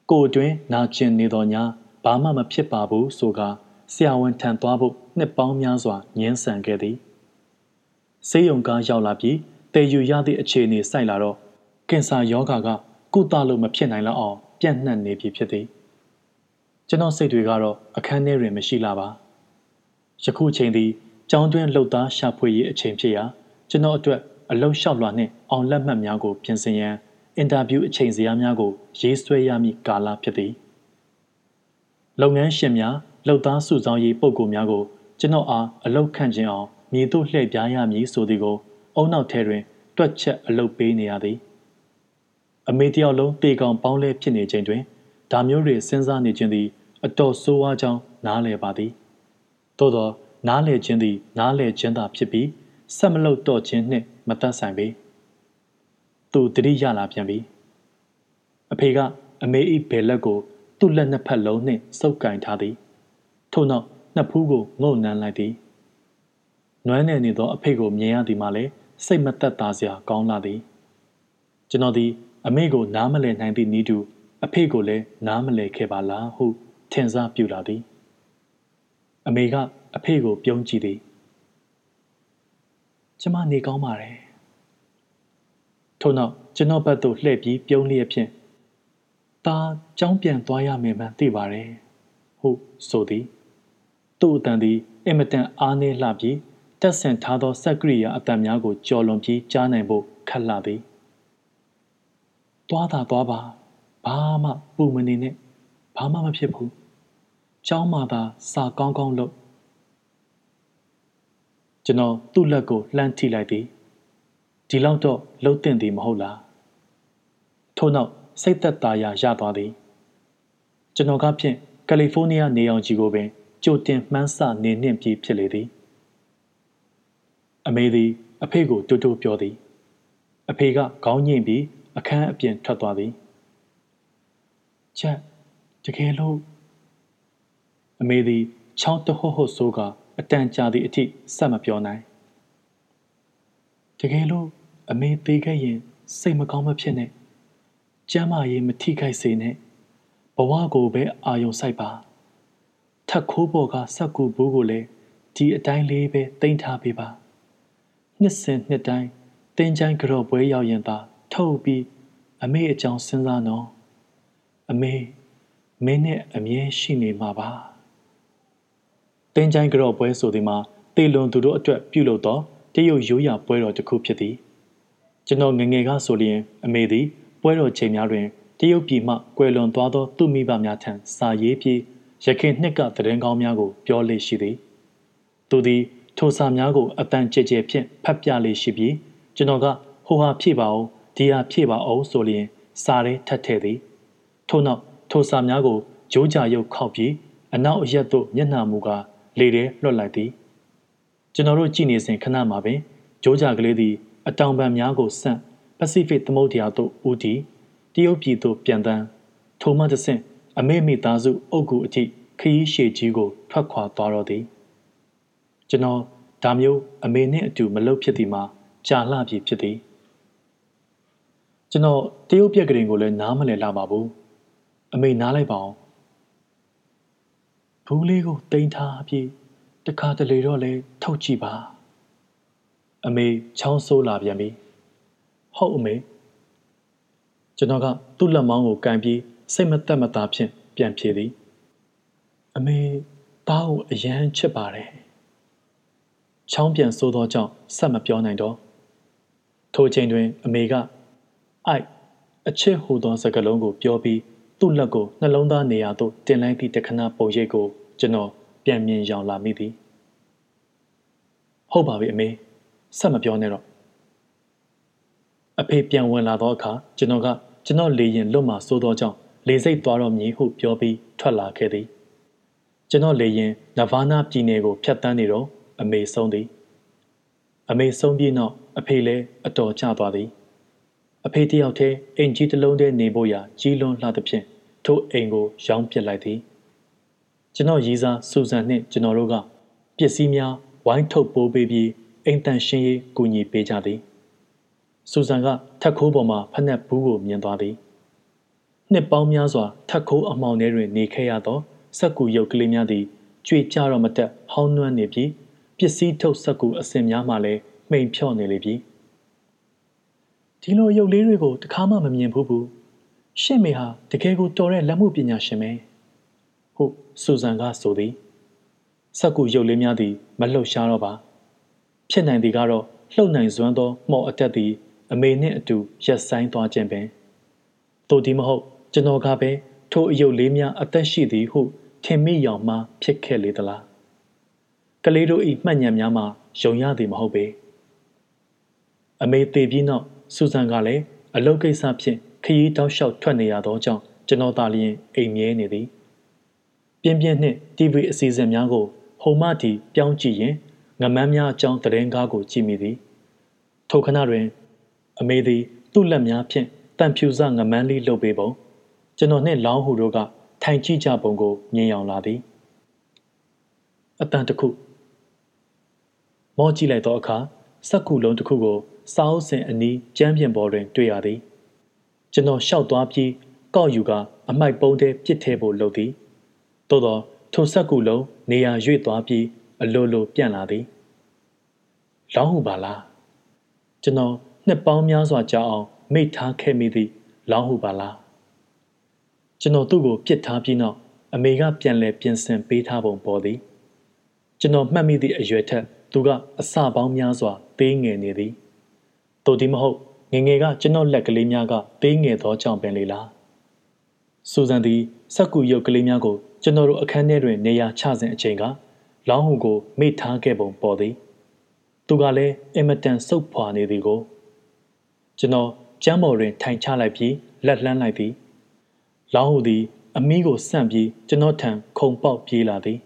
ကိုအတွင်းနာကျင်နေတော်ညာဘာမှမဖြစ်ပါဘူးဆိုကဆရာဝန်ထံသွားဖို့နှစ်ပေါင်းများစွာညှင်းဆန်ခဲ့သည်ဆေးရုံကားရောက်လာပြီးတည်ယူရသည့်အခြေအနေစိုက်လာတော့ကင်ဆာယောဂါကကုသလို့မဖြစ်နိုင်လောက်အောင်ပြန့်နှံ့နေပြီဖြစ်သည်ကျွန်တော်စိတ်တွေကတော့အခန်းထဲတွင်မရှိလာပါယခုချိန်သည်ကျောင်းတွင်းလှုပ်သားရှာဖွေရေးအချိန်ဖြစ်ရာကျွန်တော်အတွက်အလုံလျှောက်လွှာနှင့်အောင်လက်မှတ်များကိုပြင်ဆင်ရန် အင်တာဗျူးအချိန်စရာများကို ရေးဆွဲရမည့်ကာလဖြစ်သည်လုပ်ငန်းရှင်များလှုပ်သားစုဆောင်ရေးပုံကိုများကိုကျွန်တော်အားအလုတ်ခန့်ခြင်းအောင်မြေသို့လှည့်ပြားရမည်ဆိုသည်ကို အုံနောက်ထဲတွင် တွက်ချက်အလုတ်ပေးနေရသည်အမေတယောက်လုံးတေကောင်ပေါင်းလဲဖြစ်နေခြင်းတွင်ဒါမျိုးတွေစဉ်းစားနေခြင်းသည် အတော်ဆိုးဝါးကြောင်းနားလည်ပါသည်သို့သောနားလည်ခြင်းသည် နားလည်ခြင်းသာဖြစ်ပြီးဆက်မလုပ်တော့ခြင်းနှင့်မသက်ဆိုင်ပေ သူတတိရလာပြန်ပြီအဖေကအမေ၏ဘယ်လက်ကိုသူ့လက်နှစ်ဖက်လုံးနှင့်စုပ်ကင်ထားသည်ထို့နောက်နှစ်ဖူးကိုငုံနှမ်းလိုက်သည်နွမ်းနယ်နေသောအဖေကိုမြင်ရသည်မှလည်းစိတ်မသက်သာစရာကောင်းလာသည်ကျွန်တော်သည်အမေကိုနားမလည်နိုင်သည့်ဤသူအဖေကိုလည်းနားမလည်ခဲ့ပါလားဟုထင်စားပြလာသည်အမေကအဖေကိုပြုံးကြည့်သည်ကျမနေကောင်းပါတယ် ထို့နောက်ကျွန်တော်ဘက်သို့လှည့်ပြီးပြုံးလျက်ဖြင့်ဒါကြောင်းပြန်သွားရမယ်မှန်သိပါတယ်ဟုဆိုသည်သူ့အတန်သည်အင်မတန်အားနည်းလှပြီးတက်ဆင်ထားသောစက်ကရိယာအတန်များကိုကြော်လွန်ပြီးကြားနိုင်ဖို့ခက်လှသည်သွားတာသွားပါဘာမှပူမနေနဲ့ဘာမှမဖြစ်ဘူးကျောင်းမှာသာစာကောင်းကောင်းလုပ်ကျွန်တော်သူ့လက်ကိုလှမ်းထိလိုက်သည် ဒီလောက်တော့လှုပ်တင်သည်မဟုတ်လားထို့နောက်စိတ်သက်သာရာရသွားသည်ကျွန်တော်ကဖြင့်ကယ်လီဖိုးနီးယားနေအောင်ကြီးကိုပင်ကြိုတင်မှန်းဆနေနှင့်ပြီးဖြစ်လေသည်အမေသည်အဖေကိုတူတူပြောသည် အဖေကခေါင်းညှိပြီးအခန်းအပြင်ထွက်သွားသည်ချက်တကယ်လို့အမေသည်ချောင်းတဟုတ်ဟုတ်ဆိုကအတန်ကြာသည့်အထိဆက်မပြောနိုင်တကယ်လို့ အမေသေးခဲ့ရင် စိတ်မကောင်းမဖြစ်နဲ့ကျမ်းမာရေးမထိခိုက်စေနဲ့ဘဝကိုပဲအာယုံစိုက်ပါထက်ခိုးပေါ်ကစက်ကူဘူးကိုလည်းဒီအတိုင်းလေးပဲတင်ထားပေးပါနှစ်စဉ်နှစ်တိုင်းတင်းချိုင်းကြော့ပွဲရောက်ရင်သာထုတ်ပြီးအမေအကြောင်းစဉ်းစားနော်အမေမင်းနဲ့အမြဲရှိနေမှာပါတင်းချိုင်းကြော့ပွဲဆိုဒီမှာတေလွန်သူတို့အတွက်ပြုလုပ်သောတရုတ်ရိုးရာပွဲတော်တစ်ခုဖြစ်သည် ကျွန်တော်ငငယ်ကဆိုလျင်အမေသည်ပွဲတော်ချိန်များတွင်တရုတ်ပြည်မှကွယ်လွန်သွားသောသူမိဘများထံစာရေးပြီးရခင်နှစ်ကသတင်းကောင်းများကိုပြောလေရှိသည်သူသည်ထိုစာများကိုအတန်ကြဲကြဲဖြင့်ဖတ်ပြလေရှိပြီးကျွန်တော်ကဟိုဟာဖြည့်ပါအောင်ဒီဟာဖြည့်ပါအောင်ဆိုလျင်စာရဲထပ်ထည့်သည်ထို့နောက်ထိုစာများကိုဂျိုးကြရုပ်ခောက်ပြီးအနောက်အရက်သို့မျက်နှာမူကားလေထဲလွှတ်လိုက်သည်ကျွန်တော်တို့ကြည်နေစဉ်ခဏမှာပင်ဂျိုးကြကလေးသည် အတောင်ပံများကိုဆန့်ပစိဖိတ်သမုဒ္ဒရာသို့ဦးတည်တရုတ်ပြည်သို့ပြန်တန်းထိုမှတဆင့်အမေမိသားစုအုပ်ကူအထိခရီးရှည်ကြီးကိုထွက်ခွာသွားတော့သည်ကျွန်တော်ဒါမျိုးအမေနှင့်အတူမလုပ်ဖြစ်သည်မှာကြာလှပြီဖြစ်သည်ကျွန်တော်တရုတ်ပြက်ကလေးကိုလည်းနားမလည်လာပါဘူးအမေနားလိုက်ပါအောင်ဘူးလေးကိုတင်ထားပြီးတခါတလေတော့လဲထုတ်ကြည့်ပါ အမေချောင်းဆိုးလာပြန်ပြီဟုတ်အမေကျွန်တော်ကသူ့လက်မောင်းကိုကန်ပြီးစိတ်မသက်မသာဖြင့်ပြန်ဖြေသည်အမေသားကိုအယမ်းချစ်ပါတယ်ချောင်းပြန်ဆိုးသောကြောင့်ဆက်မပြောနိုင်တော့ထိုချိန်တွင် အမေကအိုက်အချစ်ဟူသောစကားလုံးကိုပြောပြီးသူ့လက်ကိုနှလုံးသားနေရာသို့တင်လိုက်သည့်တခဏပုံရိပ်ကို ကျွန်တော်ပြန်မြင်ရောင်လာမိသည်ဟုတ်ပါပြီအမေ ဆက်မပြောနဲ့တော့အဖေပြန်ဝင်လာသောအခါကျွန်တော်ကကျွန်တော်လေရင်လွတ်မှစိုးသောကြောင့်လေစိတ်သွားတော့မည်ဟုပြောပြီးထွက်လာခဲ့သည်ကျွန်တော်လေရင်နဗာနာပြည်နယ်ကိုဖြတ်တန်းနေတော့အမေဆုံးသည် အမေဆုံးပြီးနောက်အဖေလည်းအတော်ကျသွားသည် အဖေတယောက်တည်းအိမ်ကြီးတစ်လုံးတည်းနေဖို့ရာကြီးလွန်းလှသဖြင့်ထိုအိမ်ကိုရောင်းပစ်လိုက်သည်ကျွန်တော်ရီးစားစူဇန်နှင့်ကျွန်တော်တို့ကပစ္စည်းများဝိုင်းထုတ်ပိုးပေးပြီး အိမ်တန်ရှင်းရေးကူညီပေးကြသည်စူဇန်ကထက်ခိုးပေါ်မှဖက်နှက်ဘူးကိုမြင်သွားသည်နှစ်ပေါင်းများစွာထက်ခိုးအမောင်ထဲတွင်နေခဲ့ရသောစက်ကူရုပ်ကလေးများသည်ကြွေကြတော့မတက်ဟောင်းနှွမ်းနေပြီးပစ္စည်းထုတ်စက်ကူအစင်များမှလည်းမှိန်ဖြော့နေလေပြီဒီလိုရုပ်လေးတွေကိုတခါမှမမြင်ဘူးဘူးရှင့်မေဟာတကယ်ကိုတော်တဲ့လက်မှုပညာရှင်ပဲဟုတ်စူဇန်ကဆိုသည်စက်ကူရုပ်လေးများသည်မလှုပ်ရှားတော့ပါ ဖြစ်နိုင်သည်ကတော့လှုပ်နိုင်စွမ်းသောမော်အတက်သည်အမေနှင့်အတူရက်ဆိုင်သွားခြင်းပင်တို့ဒီမဟုတ်ကျွန်တော်ကပဲထိုအယုတ်လေးများအသက်ရှိသည်ဟုထင်မိရောင်မှဖြစ်ခဲ့လေသလားကလေးတို့ဤမှတ်ဉဏ်များမှာယုံရသည်မဟုတ်ပေအမေသေးပြီးနောက်စူဇန်ကလည်းအလုပ်ကိစ္စဖြင့်ခရီးတောက်လျှောက်ထွက်နေရသောကြောင့်ကျွန်တော်သာလျင်အိမ်မြဲနေသည်ပြင်းပြင်းနှင့် TV အစီအစဉ်များကိုဟိုမှတီပြောင်းကြည့်ရင် ငမန်းများအကြောင်းသတင်းကားကိုကြည့်မိသည်ထိုခဏတွင် အမေသည် သူ့လက်များဖြင့်တန်ဖြူစငမန်းလေးလှုပ်ပေးပုံကျွန်တော်နှင့်လောင်းဟူတို့ကထိုင်ကြည့်ကြပုံကိုမြင်အောင်လာသည်အတန်တစ်ခုမောကြည့်လိုက်သောအခါစက်ကူလုံးတစ်ခုကိုစာအုပ်စင်အနီးကျမ်းပြင်ပေါ်တွင် တွေ့ရသည်ကျွန်တော်ရှောက်သွားပြီးကောက်ယူကအမိုက်ပုံးထဲပစ်ထဲဖို့လုပ်သည်သို့သောထိုစက်ကူလုံးနေရာရွေ့သွားပြီး အလိုလိုပြန့်လာသည်လောင်းဟုပါလားကျွန်တော်နှစ်ပေါင်းများစွာကြာအောင်မိထားခဲ့မိသည့်လောင်းဟုပါလားကျွန်တော်သူ့ကိုပြစ်ထားပြီးနောက်အမေကပြန်လဲပြင်ဆင်ပေးထားပုံပေါ်သည်ကျွန်တော်မှတ်မိသည့်အရွယ်ထက်သူကအစပေါင်းများစွာသေးငယ်နေသည်တို့ဒီမဟုတ်ငငယ်ကကျွန်တော်လက်ကလေးများကသေးငယ်သောကြောင့်ပင်လေလားစူဇန်သည်စက်ကူရုပ်ကလေးများကိုကျွန်တော်တို့အခန်းထဲတွင်နေရာချစဉ်အချိန်က လောင်းဟုကိုမိထားခဲ့ပုံပေါ်သည်သူကလည်းအင်မတန်စုပ်ဖွာနေသည်ကိုကျွန်တော်ကျမ်းပေါ်တွင်ထိုင်ချလိုက်ပြီးလက်လှမ်းလိုက်သည်လောင်းဟုသည် အမီးကိုဆန့်ပြီးကျွန်တော်ထံခုံပေါက်ပြေးလာသည်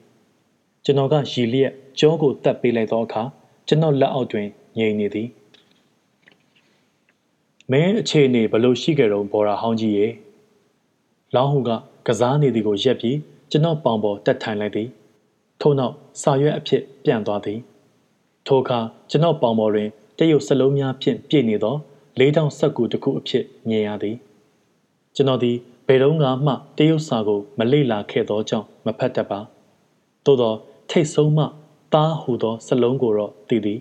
ကျွန်တော်ကရီလျက်ကြောကိုတက်ပေးလိုက်သောအခါကျွန်တော်လက်အောက်တွင်ငြိမ်နေသည်မင်းအခြေအနေဘလို့ရှိကြတော့ဘော်ရာဟောင်းကြီးရေလောင်းဟုကကစားနေသည်ကိုရက်ပြီးကျွန်တော်ပေါင်ပေါ်တက်ထိုင်လိုက်သည် ထို့နောက်စာရွက်အဖြစ်ပြန်သွားသည်ထိုအခါကျွန်တော်ပေါင်ပေါ်တွင်တရုတ်စလုံးများဖြင့်ပြည့်နေသောလေးတောင်ဆက်ကူတစ်ခုအဖြစ်မြင်ရသည်ကျွန်တော်သည်ဘယ်တော့မှတရုတ်စာကိုမလေ့လာခဲ့သောကြောင့်မဖတ်တတ်ပါသို့သောထိတ်ဆုံးမှသားဟူသောစလုံးကိုတော့သိသည်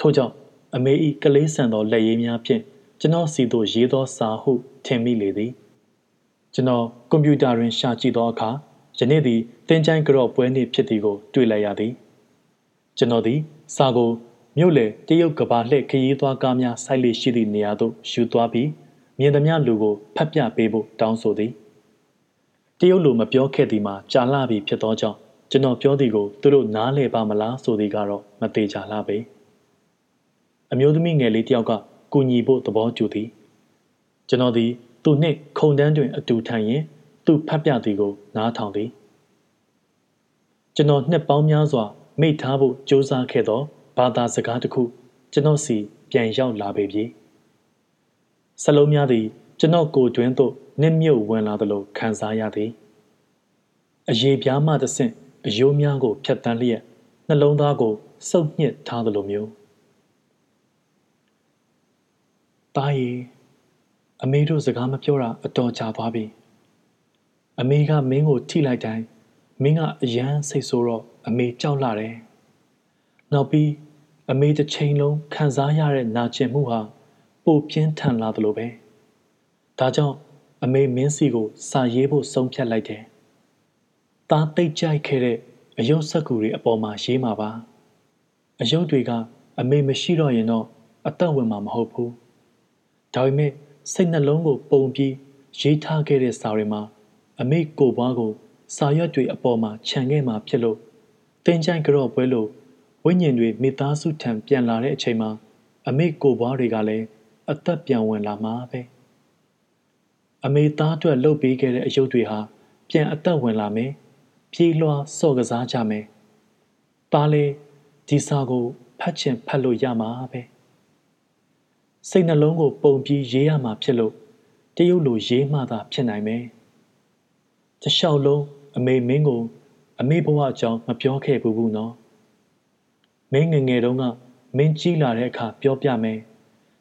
ထို့ကြောင့်အမေဤကလေးဆန်သောလက်ရည်များဖြင့်ကျွန်တော်စီသို့ရေးသောစာဟုထင်မိလေသည်ကျွန်တော်ကွန်ပျူတာတွင်ရှာကြည့်သောအခါ ယနေ့သည်တင်းချိုင်းကြော့ပွဲနေ့ဖြစ်သည်ကို တွေ့လိုက်ရသည်ကျွန်တော်သည်စာကိုမြို့လေတရုတ်ကဘာလှည့်ခရီးသွားကားများဆိုက်လေရှိသည့်နေရာသို့ယူသွားပြီးမြင်သမျှလူကိုဖတ်ပြပေးဖို့တောင်းဆိုသည်တရုတ်လူမပြောခဲ့သည်မှာကြာလှပြီဖြစ်သောကြောင့်ကျွန်တော်ပြောသည်ကိုသူတို့နားလည်ပါမလားဆိုသည်ကတော့မသေးကြလှပေအမျိုးသမီးငယ်လေးတယောက်ကကူညီဖို့သဘောကျသည်ကျွန်တော်သည်သူနှင့်ခုံတန်းတွင်အတူထိုင်ရင် သူဖတ်ပြသည်ကို နားထောင်သည်ကျွန်တော်နှစ်ပေါင်းများစွာမိထားဖို့ကြိုးစားခဲ့သောဘာသာစကားတစ်ခု ကျွန်တော်စီပြန်ရောက်လာပေပြီစလုံးများသည် ကျွန်တော်ကိုတွင်သို့နစ်မြုပ်ဝင်လာသလိုခံစားရသည်အရေးပြားမှတဆင့်အယိုးများကိုဖြတ်တန်းလျက်နှလုံးသားကိုစုပ်ညစ်ထားသလိုမျိုးတားရီအမေတို့စကားမပြောတာအတော်ကြာသွားပြီ အမေကမင်းကိုထိလိုက်တိုင်းမင်းကအယမ်းစိတ်ဆိုးတော့အမေကြောက်လာတယ်နောက်ပြီးအမေတစ်ချိန်လုံးခံစားရတဲ့နာကျင်မှုဟာပိုပြင်းထန်လာသလိုပဲဒါကြောင့်အမေမင်းစီကိုစာရေးဖို့ဆုံးဖြတ်လိုက်တယ်သားသိကြိုက်ခဲ့တဲ့အယုတ်ဆက်ကူတွေအပေါ်မှာရေးမှာပါအယုတ်တွေကအမေမရှိတော့ရင်တော့အသက်ဝင်မှာမဟုတ်ဘူးဒါပေမဲ့စိတ်နှလုံးကိုပုံပြီးရေးထားခဲ့တဲ့စာတွေမှာ အမေကိုပွားကို စာရွက်တွေအပေါ်မှာခြံခဲ့မှာဖြစ်လို့တင်းချိုင်းကြော့ပွဲလို့ဝိညာဉ်တွေမိသားစုထံပြန်လာတဲ့အချိန်မှာအမေကိုဘွားတွေကလည်းအသက်ပြန်ဝင်လာမှာပဲအမေသားအတွက်လှုပ်ပေးခဲ့တဲ့အယုတ်တွေဟာပြန်အသက်ဝင်လာမယ်ပြေးလွှားစော့ကစားကြမယ်ပါလေဒီစာကိုဖတ်ချင်ဖတ်လို့ရမှာပဲစိတ်နှလုံးကိုပုံပြီးရေးရမှာဖြစ်လို့တရုတ်လိုရေးမှသာဖြစ်နိုင်မယ် တလျှောက်လုံးအမေမင်းကို အမေဘဝအကြောင်းမပြောခဲ့ဘူးဘူးနော်မင်းငငယ်တုန်းကမင်းကြီးလာတဲ့အခါပြောပြမယ်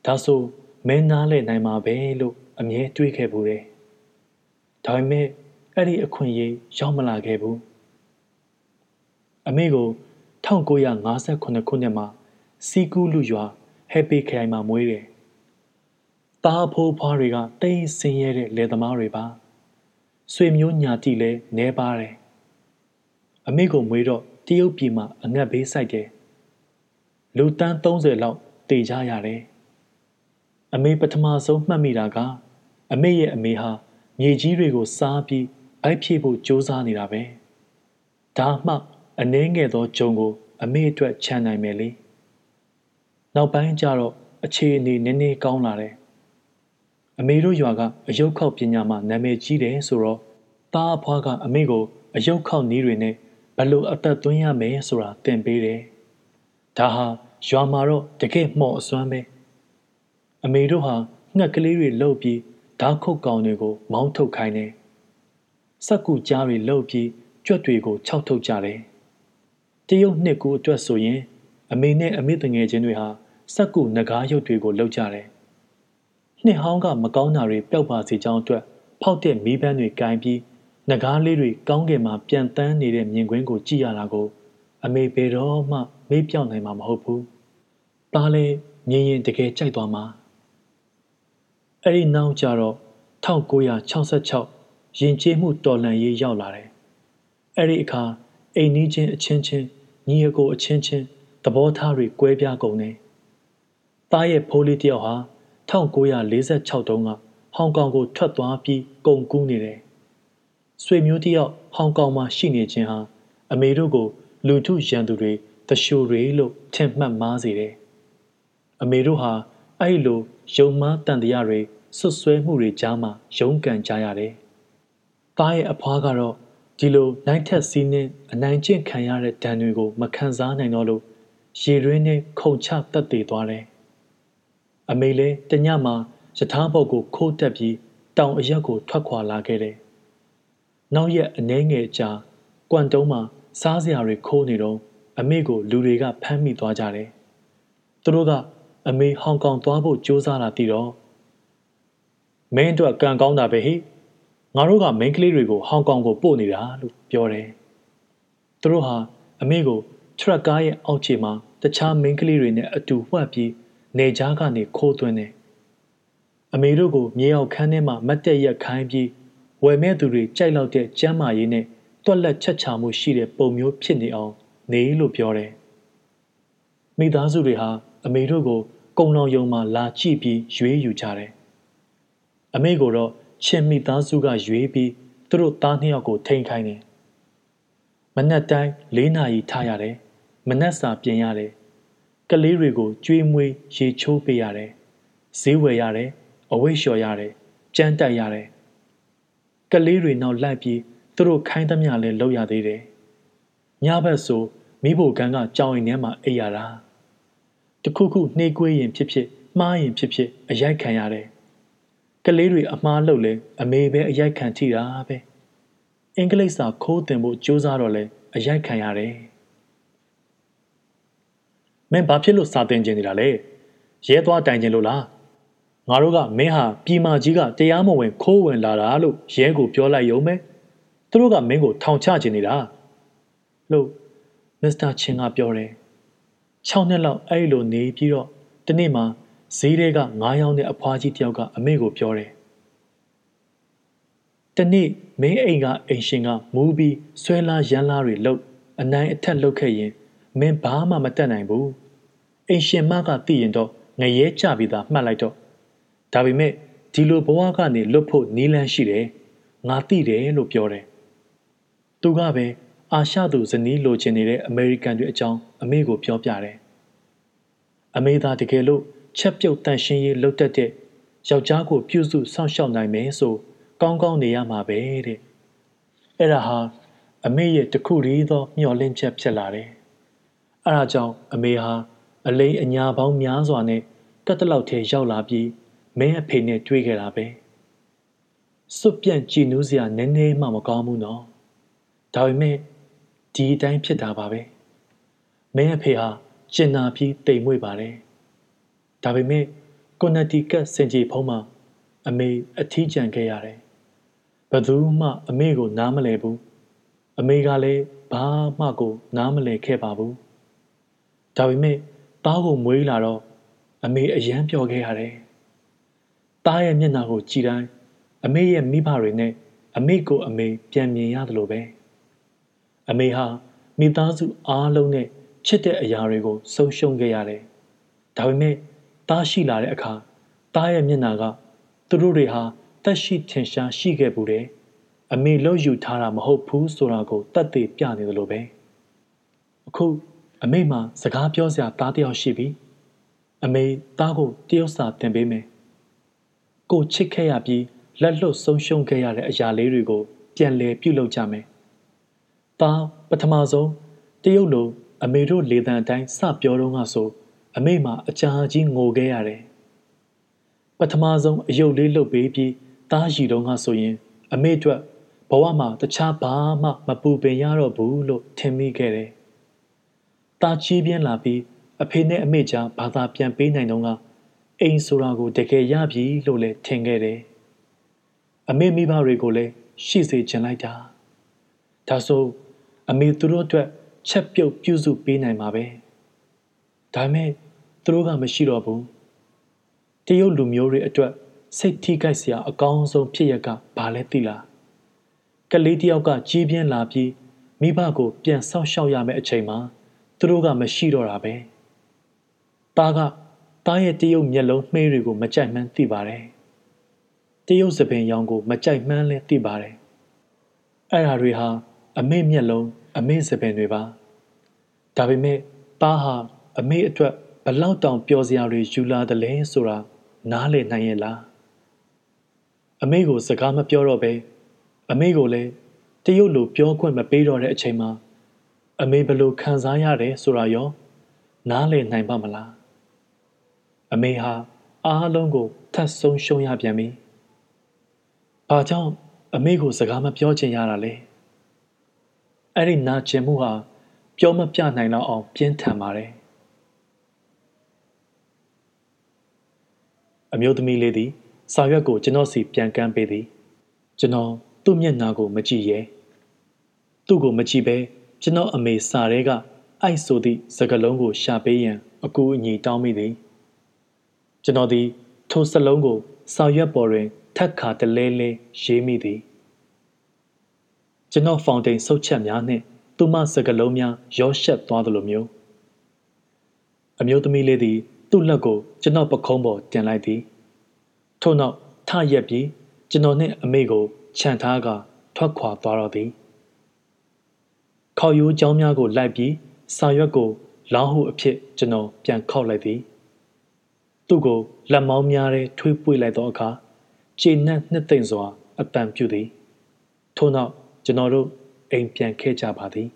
ဒါဆိုမင်းနားလဲနိုင်မှာပဲလို့အမြဲတွေးခဲ့ဘူးတယ်ဒါပေမဲ့အဲ့ဒီအခွင့်အရေးရောက်မလာခဲ့ဘူးအမေကို1958ခုနှစ်မှာစီကူးလူရွာဟက်ပီခိုင်မှာမွေးတယ်။တားဖိုးဖွားတွေကတိတ်ဆင်းရဲတဲ့လယ်သမားတွေပါ။ ဆွေမျိုးညာတိလည်းနဲပါတယ်။အမေကိုမွေးတော့တရုတ်ပြည်မှာအငတ်ဘေးစိုက်တယ်။လူတန်း30လောက်တည်ကြရတယ်။အမေပထမဆုံးမှတ်မိတာကအမေရဲ့အမေဟာမြေကြီးတွေကိုစားပြီးဗိုက်ဖြည့်ဖို့ကြိုးစားနေတာပဲ။ဒါမှအနှဲငယ်သောဂျုံကိုအမေအတွက်ခြံနိုင်မယ်လေနောက်ပိုင်းကျတော့အခြေအနေနည်းနည်းကောင်းလာတယ် အမေတို့ရွာကအယုတ်ခောက်ပညာမှာနာမည်ကြီးတယ်ဆိုတော့တားအဖွားကအမေကိုအယုတ်ခောက်နည်းတွေနဲ့ဘလို့အသက်သွင်းရမယ်ဆိုတာသင်ပေးတယ်ဒါဟာရွာမှာတော့တကယ်မှော့အစွမ်းပဲအမေတို့ဟာငှက်ကလေးတွေလှုပ်ပြီးဓာတ်ခုတ်ကောင်တွေကို မောင်းထုတ်ခိုင်းတယ်စက်ကူကြားတွေလှုပ်ပြီးကြွက်တွေကိုခြောက်ထုတ်ကြတယ်တရုတ်နှစ်ကူအတွက်ဆိုရင် အမေနဲ့အမေတငယ်ချင်းတွေဟာစက်ကူငကားရုပ်တွေကိုလှုပ်ကြတယ်။ နှစ်ဟောင်းကမကောင်းတာတွေပျောက်ပါစေကြောင်းအတွက်ဖောက်တဲ့မီးပန်းတွေကင်ပြီးငကားလေးတွေကောင်းကင်မှာပြန်တန်းနေတဲ့မြင်ကွင်းကိုကြည့်ရတာကို အမေဘယ်တော့မှမေ့ပြောင်းနိုင်မှာမဟုတ်ဘူး။ဒါလည်းမြင်ရင်တကယ်ကြိုက်သွားမှာ။အဲ့ဒီနောက်ကျတော့1966ရင်ကျေးမှုတော်လှန်ရေးရောက်လာတယ်။အဲ့ဒီအခါအိမ်နီးချင်းအချင်းချင်းညီအကိုအချင်းချင်းသဘောထားတွေကွဲပြားကုန်တယ်။သားရဲ့ဖိုးလေးတယောက်ဟာ 1946တုန်းကဟောင်ကောင်ကိုထွက်သွားပြီးကုန်ကူးနေတယ်။ဆွေမျိုးတယောက်ဟောင်ကောင်မှာရှိနေခြင်းဟာအမေတို့ကို လူထုရန်သူတွေတရှိုတွေလို့ထင်မှတ်မားစေတယ်။အမေတို့ဟာအဲ့လိုယုံမားတန်တရားတွေဆွဆွဲမှုတွေကြားမှာရုန်းကန်ကြရတယ်။သားရဲ့အဖွားကတော့ဒီလိုနိုင်ထက်စီးနှင်းအနိုင်ကျင့်ခံရတဲ့ဒဏ်တွေကို မခံစားနိုင်တော့လို့ရေရင်းနဲ့ခုန်ချတက်တည်သွားတယ်။ အမေလည်းတညမှာယထာဘောက်ကိုခိုးတက်ပြီးတောင်အရက်ကိုထွက်ခွာလာခဲ့တယ်။နောက်ရက်အနှဲငယ်ကြာကွမ်တုံးမှာစားစရာတွေခိုးနေတော့အမေကိုလူတွေကဖမ်းမိသွားကြတယ်။သူတို့ကအမေဟောင်ကောင်သွားဖို့ကြိုးစားတာတည်တော့မင်းတို့ကံကောင်းတာပဲဟိငါတို့ကမိန်းကလေးတွေကိုဟောင်ကောင်ကိုပို့နေတာလို့ပြောတယ်။သူတို့ဟာအမေကိုထရက်ကားရဲ့အောက်ခြေမှာတခြားမိန်းကလေးတွေနဲ့အတူဝှက်ပြီး နေကြားကနေခိုးသွင်းတယ်။အမေတို့ကိုမြေအောင်ခန်းထဲမှာမတ်တက်ရက်ခိုင်းပြီးဝယ်မဲ့သူတွေကြိုက်လောက်တဲ့ကျမ်းမာရေးနဲ့တွက်လက်ချက်ချမှုရှိတဲ့ပုံမျိုးဖြစ်နေအောင်နေလို့ပြောတယ်။မိသားစုတွေဟာအမေတို့ကိုကုံတော်ယုံမှာလာကြည့်ပြီးရွေးယူကြတယ်။အမေကိုတော့ချင်းမိသားစုကရွေးပြီးသူတို့သားနှစ်ယောက်ကိုထိန်ခိုင်းတယ်။မနက်တိုင်း၄နာရီထားရတယ်။မနက်စာပြင်ရတယ်။ ကလေးတွေကိုကျွေးမွေးရေချိုးပေးရတယ်။ဈေးဝယ်ရတယ်။အဝိတ်လျှော်ရတယ်။ကြမ်းတက်ရတယ်။ကလေးတွေနောက်လိုက်ပြီးသူတို့ခိုင်းသမျှလဲလုပ်ရသေးတယ်။ညဘက်ဆိုမိဖို့ကန်းကကြောင်ရင်ထဲမှာအိပ်ရတာ။တခုခုနှေးကွေးရင်ဖြစ်ဖြစ်မှားရင်ဖြစ်ဖြစ်အရိုက်ခံရတယ်ကလေးတွေအမားလှုပ်လဲအမေပဲအရိုက်ခံထိတာပဲအင်္ဂလိပ်စာခိုးတင်ဖို့ကြိုးစားတော့လဲအရိုက်ခံရတယ် မင်းဘာဖြစ်လို့စာတင်ကျင်နေတာလဲရဲသွားတိုင်ကျင်လို့လားငါတို့ကမင်းဟာပြည်မာကြီးကတရားမဝင်ခိုးဝင်လာတာလို့ရဲကိုပြောလိုက်ရုံပဲသူတို့ကမင်းကိုထောင်ချကျင်နေတာလို့မစ္စတာချင်းကပြောတယ်6နှစ်လောက်အဲ့လိုနေပြီးတော့ဒီနေ့မှဈေးထဲကငါးယောင်းတဲ့အဖွားကြီးတယောက်ကအမေကိုပြောတယ်။တနေ့မင်းအိမ်ကအိမ်ရှင်ကမူးပြီးဆွဲလာရမ်းလာတွေလှုပ်အနိုင်အထက်လှုပ်ခဲ့ရင်မင်းဘာမှမတတ်နိုင်ဘူး။ အိမ်ရှင်မကသိရင်တော့ငရဲကြပြီးသားမှတ်လိုက်တော့ဒါပေမဲ့ဒီလိုဘဝကနေလွတ်ဖို့နီးလန်းရှိတယ်။ငါသိတယ်လို့ပြောတယ်။သူကပဲအာရှသူဇနီးလိုချင်နေတဲ့အမေရိကန်တွေအကြောင်းအမေကိုပြောပြတယ်။အမေသာတကယ်လို့ချက်ပြုတ်တန်ရှင်းရေးလုပ်တတ်တဲ့ယောက်ျားကိုပြုစုစောင့်ရှောက်နိုင်မယ်ဆိုကောင်းကောင်းနေရမှာပဲတဲ့။အဲ့ဒါဟာအမေရဲ့တခုတည်းသောမျှော်လင့်ချက်ဖြစ်လာတယ်။အဲ့ဒါကြောင့်အမေဟာ အလိမ်အညာပေါင်းများစွာနဲ့ကတ်တလောက်ထဲရောက်လာပြီးမင်းအဖေနဲ့တွေ့ခဲ့တာပဲ။စွတ်ပြန့်ကြည်နူးစရာနည်းနည်းမှမကောင်းဘူးနော်။ဒါပေမဲ့ဒီအတိုင်းဖြစ်တာပါပဲ။မင်းအဖေဟာကျင်နာပြီးတိမ်မွေ့ပါတယ်။ဒါပေမဲ့ကွန်နတီကတ်စင်ကြီးဖုံးမှာအမေအထီးကျန်ခဲ့ရတယ်။ဘယ်သူမှအမေကိုနားမလဲဘူး။အမေကလည်းဘာမှကိုနားမလဲခဲ့ပါဘူး။ဒါပေမဲ့ သားကိုမွေးလာတော့အမေအယမ်းပျော်ခဲ့ရတယ်။သားရဲ့မျက်နှာကိုကြည်တိုင်းအမေရဲ့မိဘတွေနဲ့အမေကိုအမေပြန်မြင်ရတယ်လို့ပဲ။အမေဟာမိသားစုအားလုံးနဲ့ချစ်တဲ့အရာတွေကိုဆုံးရှုံးခဲ့ရတယ်။ဒါပေမဲ့သားရှိလာတဲ့အခါသားရဲ့မျက်နှာကသူတို့တွေဟာတက်ရှိထင်ရှားရှိခဲ့ဘူးတယ်။အမေလှုပ်ယူထားတာမဟုတ်ဘူးဆိုတာကိုတတ်သိပြနေတယ်လို့ပဲ။အခု အမေမှစကားပြောစရာသားတယောက်ရှိပြီ။အမေသားကိုတယောက်စာတင်ပေးမယ်။ကိုချစ်ခဲ့ရပြီးလက်လွတ်ဆုံးရှုံးခဲ့ရတဲ့အရာလေးတွေကိုပြန်လည်ပြုလုပ်ကြမယ်။သားပထမဆုံးတရုတ်လိုအမေတို့လေတံအတိုင်းစပြောတော့ကဆိုအမေမှအကြာကြီးငိုခဲ့ရတယ်။ပထမဆုံးအယုတ်လေးလှုပ်ပေးပြီးသားရီတော့ကဆိုရင် အမေအတွက်ဘဝမှာတခြားဘာမှမပူပင်ရတော့ဘူးလို့ထင်မိခဲ့တယ်။ သားချီးပြင်းလာပြီးအဖေနဲ့အမေကြားဘာသာပြန်ပေးနိုင်တော့ကအိမ်ဆိုတာကိုတကယ်ရပြီလို့လည်းထင်ခဲ့တယ်။အမေမိဘတွေကိုလည်းရှိစေချင်လိုက်တာ။ဒါဆိုအမေသူတို့အတွက်ချက်ပြုတ်ပြုစုပေးနိုင်မှာပဲဒါပေမဲ့သူတို့ကမရှိတော့ဘူးတရုတ်လူမျိုးတွေအတွက်စိတ်ထိခိုက်စရာအကောင်းဆုံးဖြစ်ရကဘာလဲသိလားကလေးတယောက်ကကြီးပြင်းလာပြီးမိဘကိုပြန်ဆောက်ရှောက်ရမယ့်အချိန်မှာ သူတို့ကမရှိတော့တာပဲတားကတားရဲ့တရုတ်မျက်လုံးမှေးတွေကိုမကြိုက်မှန်းသိပါတယ်တရုတ်စပင်ရောင်ကိုမကြိုက်မှန်းလည်းသိပါတယ်အဲ့ဓာတွေဟာအမေမျက်လုံးအမေစပင်တွေပါဒါပေမဲ့တားဟာအမေအတွက်ဘလောက်တောင်ပျော်စရာတွေယူလာတယ်လဲဆိုတာနားလည်နိုင်ရဲ့လားအမေကိုစကားမပြောတော့ပဲအမေကိုလည်းတရုတ်လိုပြောခွင့်မပေးတော့တဲ့အချိန်မှာ အမေဘလို့ခံစားရတယ်ဆိုတာရော နားလည်နိုင်ပါမလားအမေဟာအားလုံးကိုထပ်ဆုံးရှုံးရပြန်ပြီ။ဘာကြောင့်အမေကိုစကားမပြောချင်ရတာလဲ။အဲ့ဒီနာကျင်မှုဟာပြောမပြနိုင်တော့အောင်ပြင်းထန်ပါတယ်အမျိုးသမီးလေးသည်စာရွက်ကိုကျွန်တော်စီပြန်ကမ်းပေးသည် ကျွန်တော်သူ့မျက်နှာကိုမကြည့်ရဲသူ့ကိုမကြည့်ပဲ ကျွန်တော်အမေစာထဲကအိုက်ဆိုသည့်စကလုံးကို ရှာပေးရန်အကူအညီတောင်းမိသည်ကျွန်တော်သည်ထိုစလုံးကိုစာရွက်ပေါ်တွင်ထက်ခါတလဲလဲရေးမိသည်ကျွန်တော်ဖောင်တိန်ဆုတ်ချက်များနှင့်သူမစကလုံးများရောရှက်သွားသလိုမျိုးအမျိုးသမီးလေးသည် သူ့လက်ကိုကျွန်တော်ပခုံးပေါ်တင်လိုက်သည်ထို့နောက်ထရက်ပြီးကျွန်တော်နှင့်အမေကိုခြံထားကထွက်ခွာသွားတော့သည် ခေါရိုးကြောင်းများကိုလိုက်ပြီးစာရွက်ကိုလောင်းဟုအဖြစ်ကျွန်တော်ပြန်ခောက်လိုက်သည်သူ့ကိုလက်မောင်းများထဲထွေးပွေလိုက်သောအခါခြေနှက်နှစ်သိမ့်စွာအပံပြုသည်ထို့နောက်ကျွန်တော်တို့အိမ်ပြန်ခဲ့ကြပါသည်